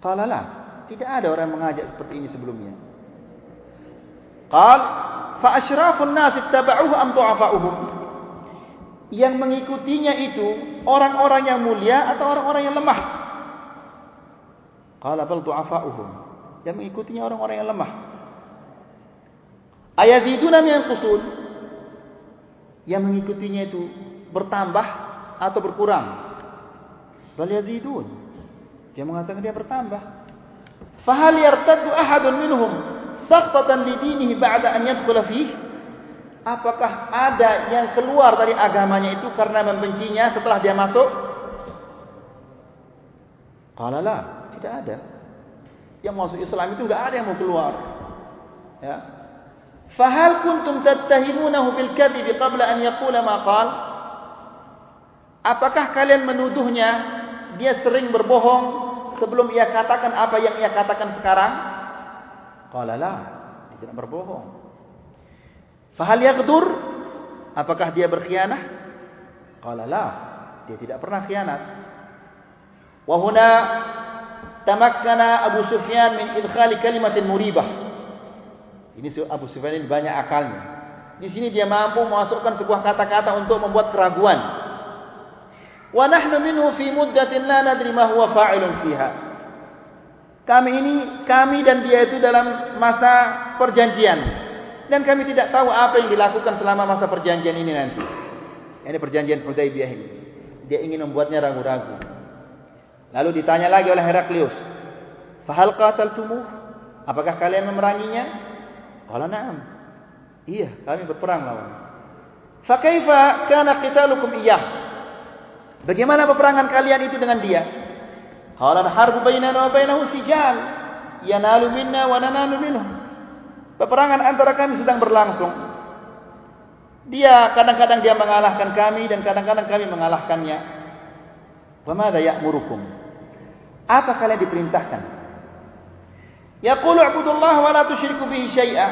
Qala la, tidak ada orang yang mengajak seperti ini sebelumnya. Qal fa asyrafun nas ittaba'uhu am du'afa'uhum? Yang mengikutinya itu orang-orang yang mulia atau orang-orang yang lemah? Qala bal du'afa'uhum. Yang mengikutinya orang-orang yang lemah. Ayaziduna min qusul. Yang mengikutinya itu bertambah atau berkurang? Bal yazidun. Dia mengatakan dia bertambah. Fahal yartaddu ahadun minhum saqtatan li dinihi ba'da an yadkhula fihi? Apakah ada yang keluar dari agamanya itu karena membencinya setelah dia masuk? Qala la, tidak ada. Yang masuk Islam itu enggak ada yang mau keluar. Ya. Fahal kuntum tattahimunahu bil kadhib qabla an yaqula ma qal? Apakah kalian menuduhnya dia sering berbohong sebelum ia katakan apa yang ia katakan sekarang? Qala la, dia tidak berbohong. Fahal yaghdur? Apakah dia berkhianat? Qala la, dia tidak pernah khianat. Wa huna tamakkana Abu Sufyan min idkhali kalimatin muribah. Ini Abu Sufyan ini banyak akalnya. Di sini dia mampu memasukkan sebuah kata-kata untuk membuat keraguan. Wa nahnu minhu fi muddatin la nadri ma huwa fa'ilun fiha. Kami ini kami dan dia itu dalam masa perjanjian dan kami tidak tahu apa yang dilakukan selama masa perjanjian ini nanti. Ini perjanjian Hudaybiyah ini. Dia ingin membuatnya ragu-ragu. Lalu ditanya lagi oleh Heraklius, "Fahal qataltumuh? Apakah kalian memeranginya?" Qala na'am. Iya, kami berperang lawan. Fa kaifa kana qitalukum iyyah? Bagaimana peperangan kalian itu dengan dia? Bainana wa bainahu sijal. Yanalu minna wa nanalu minhu. Peperangan antara kami sedang berlangsung. Dia kadang-kadang dia mengalahkan kami dan kadang-kadang kami mengalahkannya. Bagaimana ya'murukum? Apa kalian diperintahkan? Yaqulu a'budullah wa la tusyriku bihi syai'a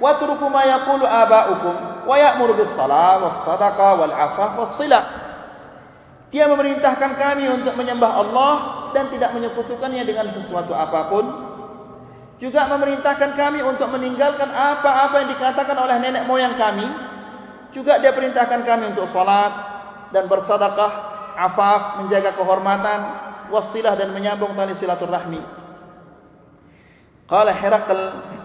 wa turku ma yaqulu aba'ukum wa ya'muru bis salat was sadaqah wal 'afaf was silah. Dia memerintahkan kami untuk menyembah Allah dan tidak menyekutukannya dengan sesuatu apapun juga memerintahkan kami untuk meninggalkan apa-apa yang dikatakan oleh nenek moyang kami. Juga dia perintahkan kami untuk salat dan bersedekah, afaf, menjaga kehormatan, wasilah dan menyambung tali silaturahmi. Qala Herakl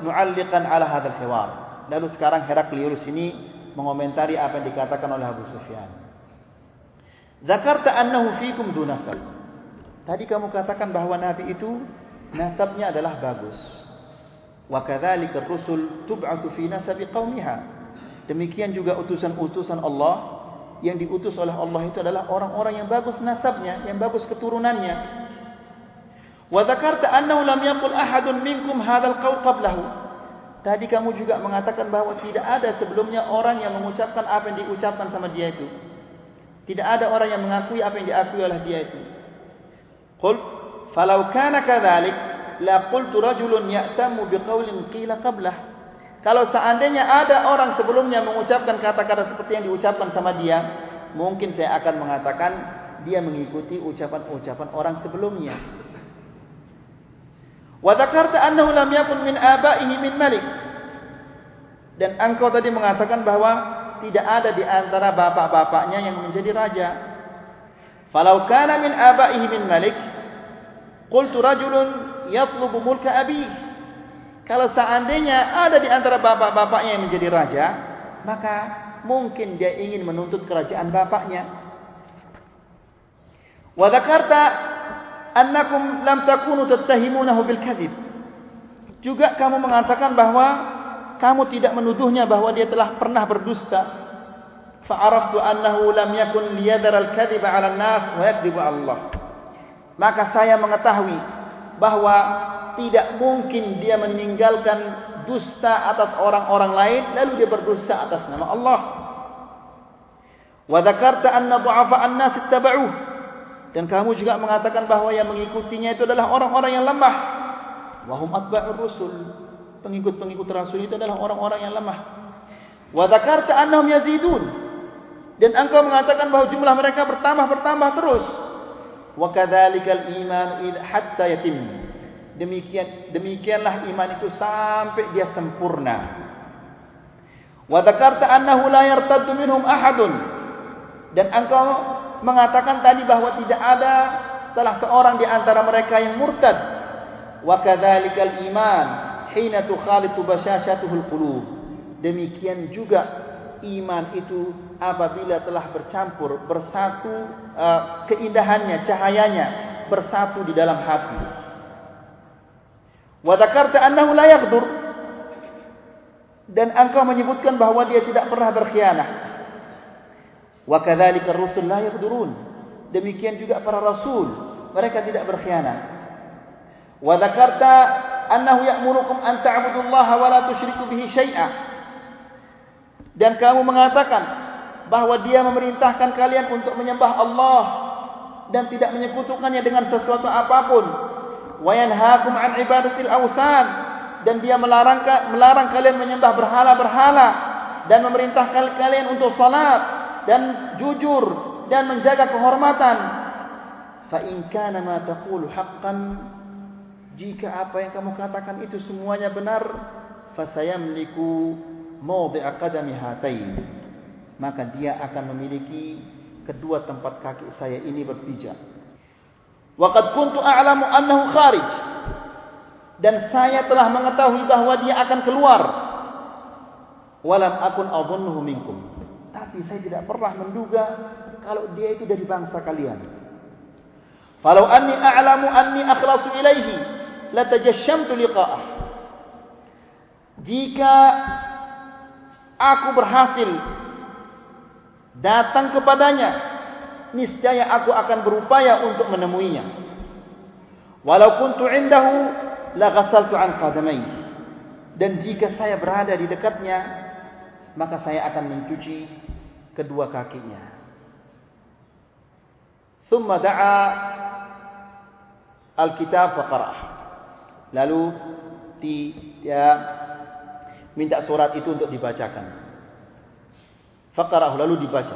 mu'alliqan ala hadzal hiwar. Lalu sekarang Heraklius ini mengomentari apa yang dikatakan oleh Abu Sufyan. Zakarta annahu fikum dunasab. Tadi kamu katakan bahawa nabi itu nasabnya adalah bagus. Wa kadzalika ar-rusul tub'atu fi nasabi qaumiha. Demikian juga utusan-utusan Allah yang diutus oleh Allah itu adalah orang-orang yang bagus nasabnya, yang bagus keturunannya. Wa dzakarta annahu lam yaqul ahadun minkum hadzal qaul qablahu. Tadi kamu juga mengatakan bahawa tidak ada sebelumnya orang yang mengucapkan apa yang diucapkan sama dia itu. Tidak ada orang yang mengakui apa yang diakui oleh dia itu. Qul falau kana kadzalik la qultu rajulun ya'tamu biqaulin qila qablah. Kalau seandainya ada orang sebelumnya mengucapkan kata-kata seperti yang diucapkan sama dia mungkin saya akan mengatakan dia mengikuti ucapan-ucapan orang sebelumnya. Wa dzakarta annahu lam yakun min aba'ihi min malik. Dan engkau tadi mengatakan bahwa tidak ada di antara bapak-bapaknya yang menjadi raja falau kana min aba'ihi min malik qultu rajulun yatlubu mulka abi. Kalau seandainya ada di antara bapak-bapaknya yang menjadi raja, maka mungkin dia ingin menuntut kerajaan bapaknya. Wa dzakarta annakum lam takunu tattahimunahu bil kadzib. Juga kamu mengatakan bahwa kamu tidak menuduhnya bahwa dia telah pernah berdusta. Fa'araftu annahu lam yakun liyadara al-kadhiba 'ala an-nas wa yakdhibu Allah. Maka saya mengetahui bahwa tidak mungkin dia meninggalkan dusta atas orang-orang lain lalu dia berdusta atas nama Allah. Wa dzakarta anna du'afa an-nas ittaba'uh. Dan kamu juga mengatakan bahwa yang mengikutinya itu adalah orang-orang yang lemah. Wa hum atba'ur rusul. Pengikut-pengikut rasul itu adalah orang-orang yang lemah. Wa dzakarta annahum yazidun. Dan engkau mengatakan bahwa jumlah mereka bertambah-bertambah terus. Wa kadzalikal iman hatta yatim. Demikian demikianlah iman itu sampai dia sempurna. Wa dzakarta annahu la yartaddu minhum ahadun. Dan engkau mengatakan tadi bahwa tidak ada salah seorang di antara mereka yang murtad. Wa kadzalikal iman hina tukhalitu bashashatuhul qulub. Demikian juga iman itu apabila telah bercampur bersatu uh, keindahannya cahayanya bersatu di dalam hati. Wa dzakarta annahu la yaghdur dan engkau menyebutkan bahawa dia tidak pernah berkhianat. Wa kadzalika ar-rusul la yaghdurun demikian juga para rasul mereka tidak berkhianat. Wa dzakarta annahu ya'murukum an ta'budullaha wa la tusyriku bihi syai'a. Dan kamu mengatakan bahawa dia memerintahkan kalian untuk menyembah Allah dan tidak menyekutukannya dengan sesuatu apapun. Wa yanhaakum an ibadatil awsan. Dan dia melarang melarang kalian menyembah berhala-berhala dan memerintahkan kalian untuk salat dan jujur dan menjaga kehormatan. Fa in kana ma taqulu haqqan jika apa yang kamu katakan itu semuanya benar fa sayamliku mawdi'a qadami hatain maka dia akan memiliki kedua tempat kaki saya ini berpijak. Wa qad kuntu a'lamu annahu kharij. Dan saya telah mengetahui bahawa dia akan keluar. Walam akun adhunnuhu minkum. Tapi saya tidak pernah menduga kalau dia itu dari bangsa kalian. Falau anni a'lamu anni akhlasu ilaihi latajashamtu liqa'ah. Jika aku berhasil datang kepadanya. Niscaya aku akan berupaya untuk menemuinya. Walau kuntu indahu la ghasaltu an qadamai. Dan jika saya berada di dekatnya maka saya akan mencuci kedua kakinya. Thumma da'a alkitab fa qara'ah. Lalu dia minta surat itu untuk dibacakan. Faqarah lalu dibaca.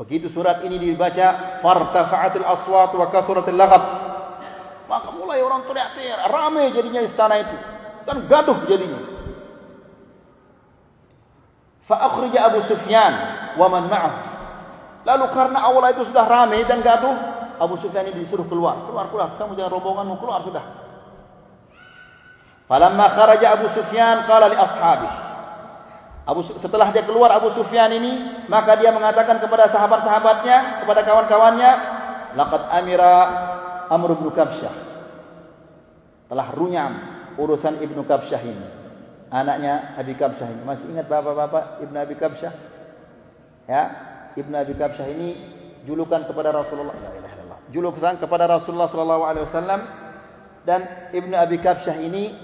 Begitu surat ini dibaca, fartafa'atil aswat wa kathuratil laghat. Maka mulai orang teriak-teriak, ramai jadinya istana itu. Dan gaduh jadinya. Fa akhrija Abu Sufyan wa man ma'ah. Lalu karena awal itu sudah ramai dan gaduh, Abu Sufyan ini disuruh keluar. Keluar, keluar. Kamu jangan rombonganmu keluar sudah. Falamma kharaja Abu Sufyan qala li ashabihi. Abu setelah dia keluar Abu Sufyan ini, maka dia mengatakan kepada sahabat-sahabatnya, kepada kawan-kawannya, laqad amira Amr bin Kabsyah. Telah runyam urusan Ibnu Kabsyah ini. Anaknya Abi Kabsyah ini. Masih ingat bapak-bapak Ibnu Abi Kabsyah? Ya, Ibnu Abi Kabsyah ini julukan kepada Rasulullah. Julukan kepada Rasulullah sallallahu alaihi wasallam dan Ibnu Abi Kabsyah ini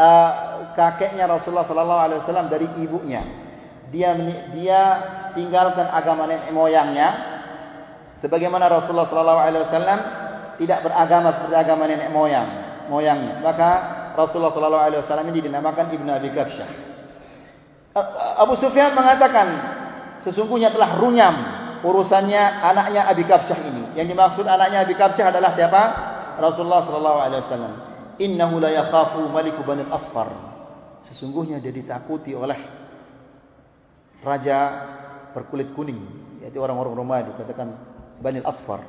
uh, kakeknya Rasulullah sallallahu alaihi wasallam dari ibunya. Dia dia tinggalkan agama nenek moyangnya sebagaimana Rasulullah sallallahu alaihi wasallam tidak beragama seperti agama nenek moyang moyangnya. Maka Rasulullah sallallahu alaihi wasallam ini dinamakan Ibnu Abi Kabsyah. Abu Sufyan mengatakan sesungguhnya telah runyam urusannya anaknya Abi Kabsyah ini. Yang dimaksud anaknya Abi Kabsyah adalah siapa? Rasulullah sallallahu alaihi wasallam innahu la yakhafu maliku bani asfar. Sesungguhnya dia ditakuti oleh raja berkulit kuning yaitu orang-orang Romawi dikatakan bani asfar.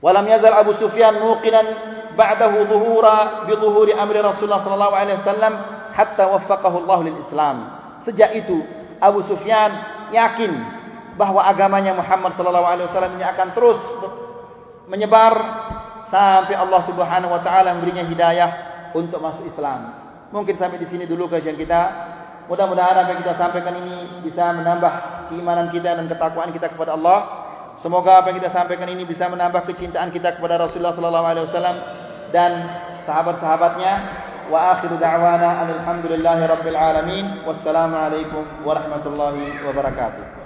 Walam yazal abu sufyan muqinan ba'dahu dhuhura bi dhuhuri amri rasulullah sallallahu alaihi wasallam hatta waffaqahu Allah lil islam. Sejak itu abu sufyan yakin bahwa agamanya Muhammad sallallahu alaihi wasallam ini akan terus menyebar sampai Allah Subhanahu wa taala memberinya hidayah untuk masuk Islam. Mungkin sampai di sini dulu kajian kita. Mudah-mudahan apa yang kita sampaikan ini bisa menambah keimanan kita dan ketakwaan kita kepada Allah. Semoga apa yang kita sampaikan ini bisa menambah kecintaan kita kepada Rasulullah sallallahu alaihi wasallam dan sahabat-sahabatnya. Wa akhiru da'wana alhamdulillahi rabbil alamin. Wassalamu alaikum warahmatullahi wabarakatuh.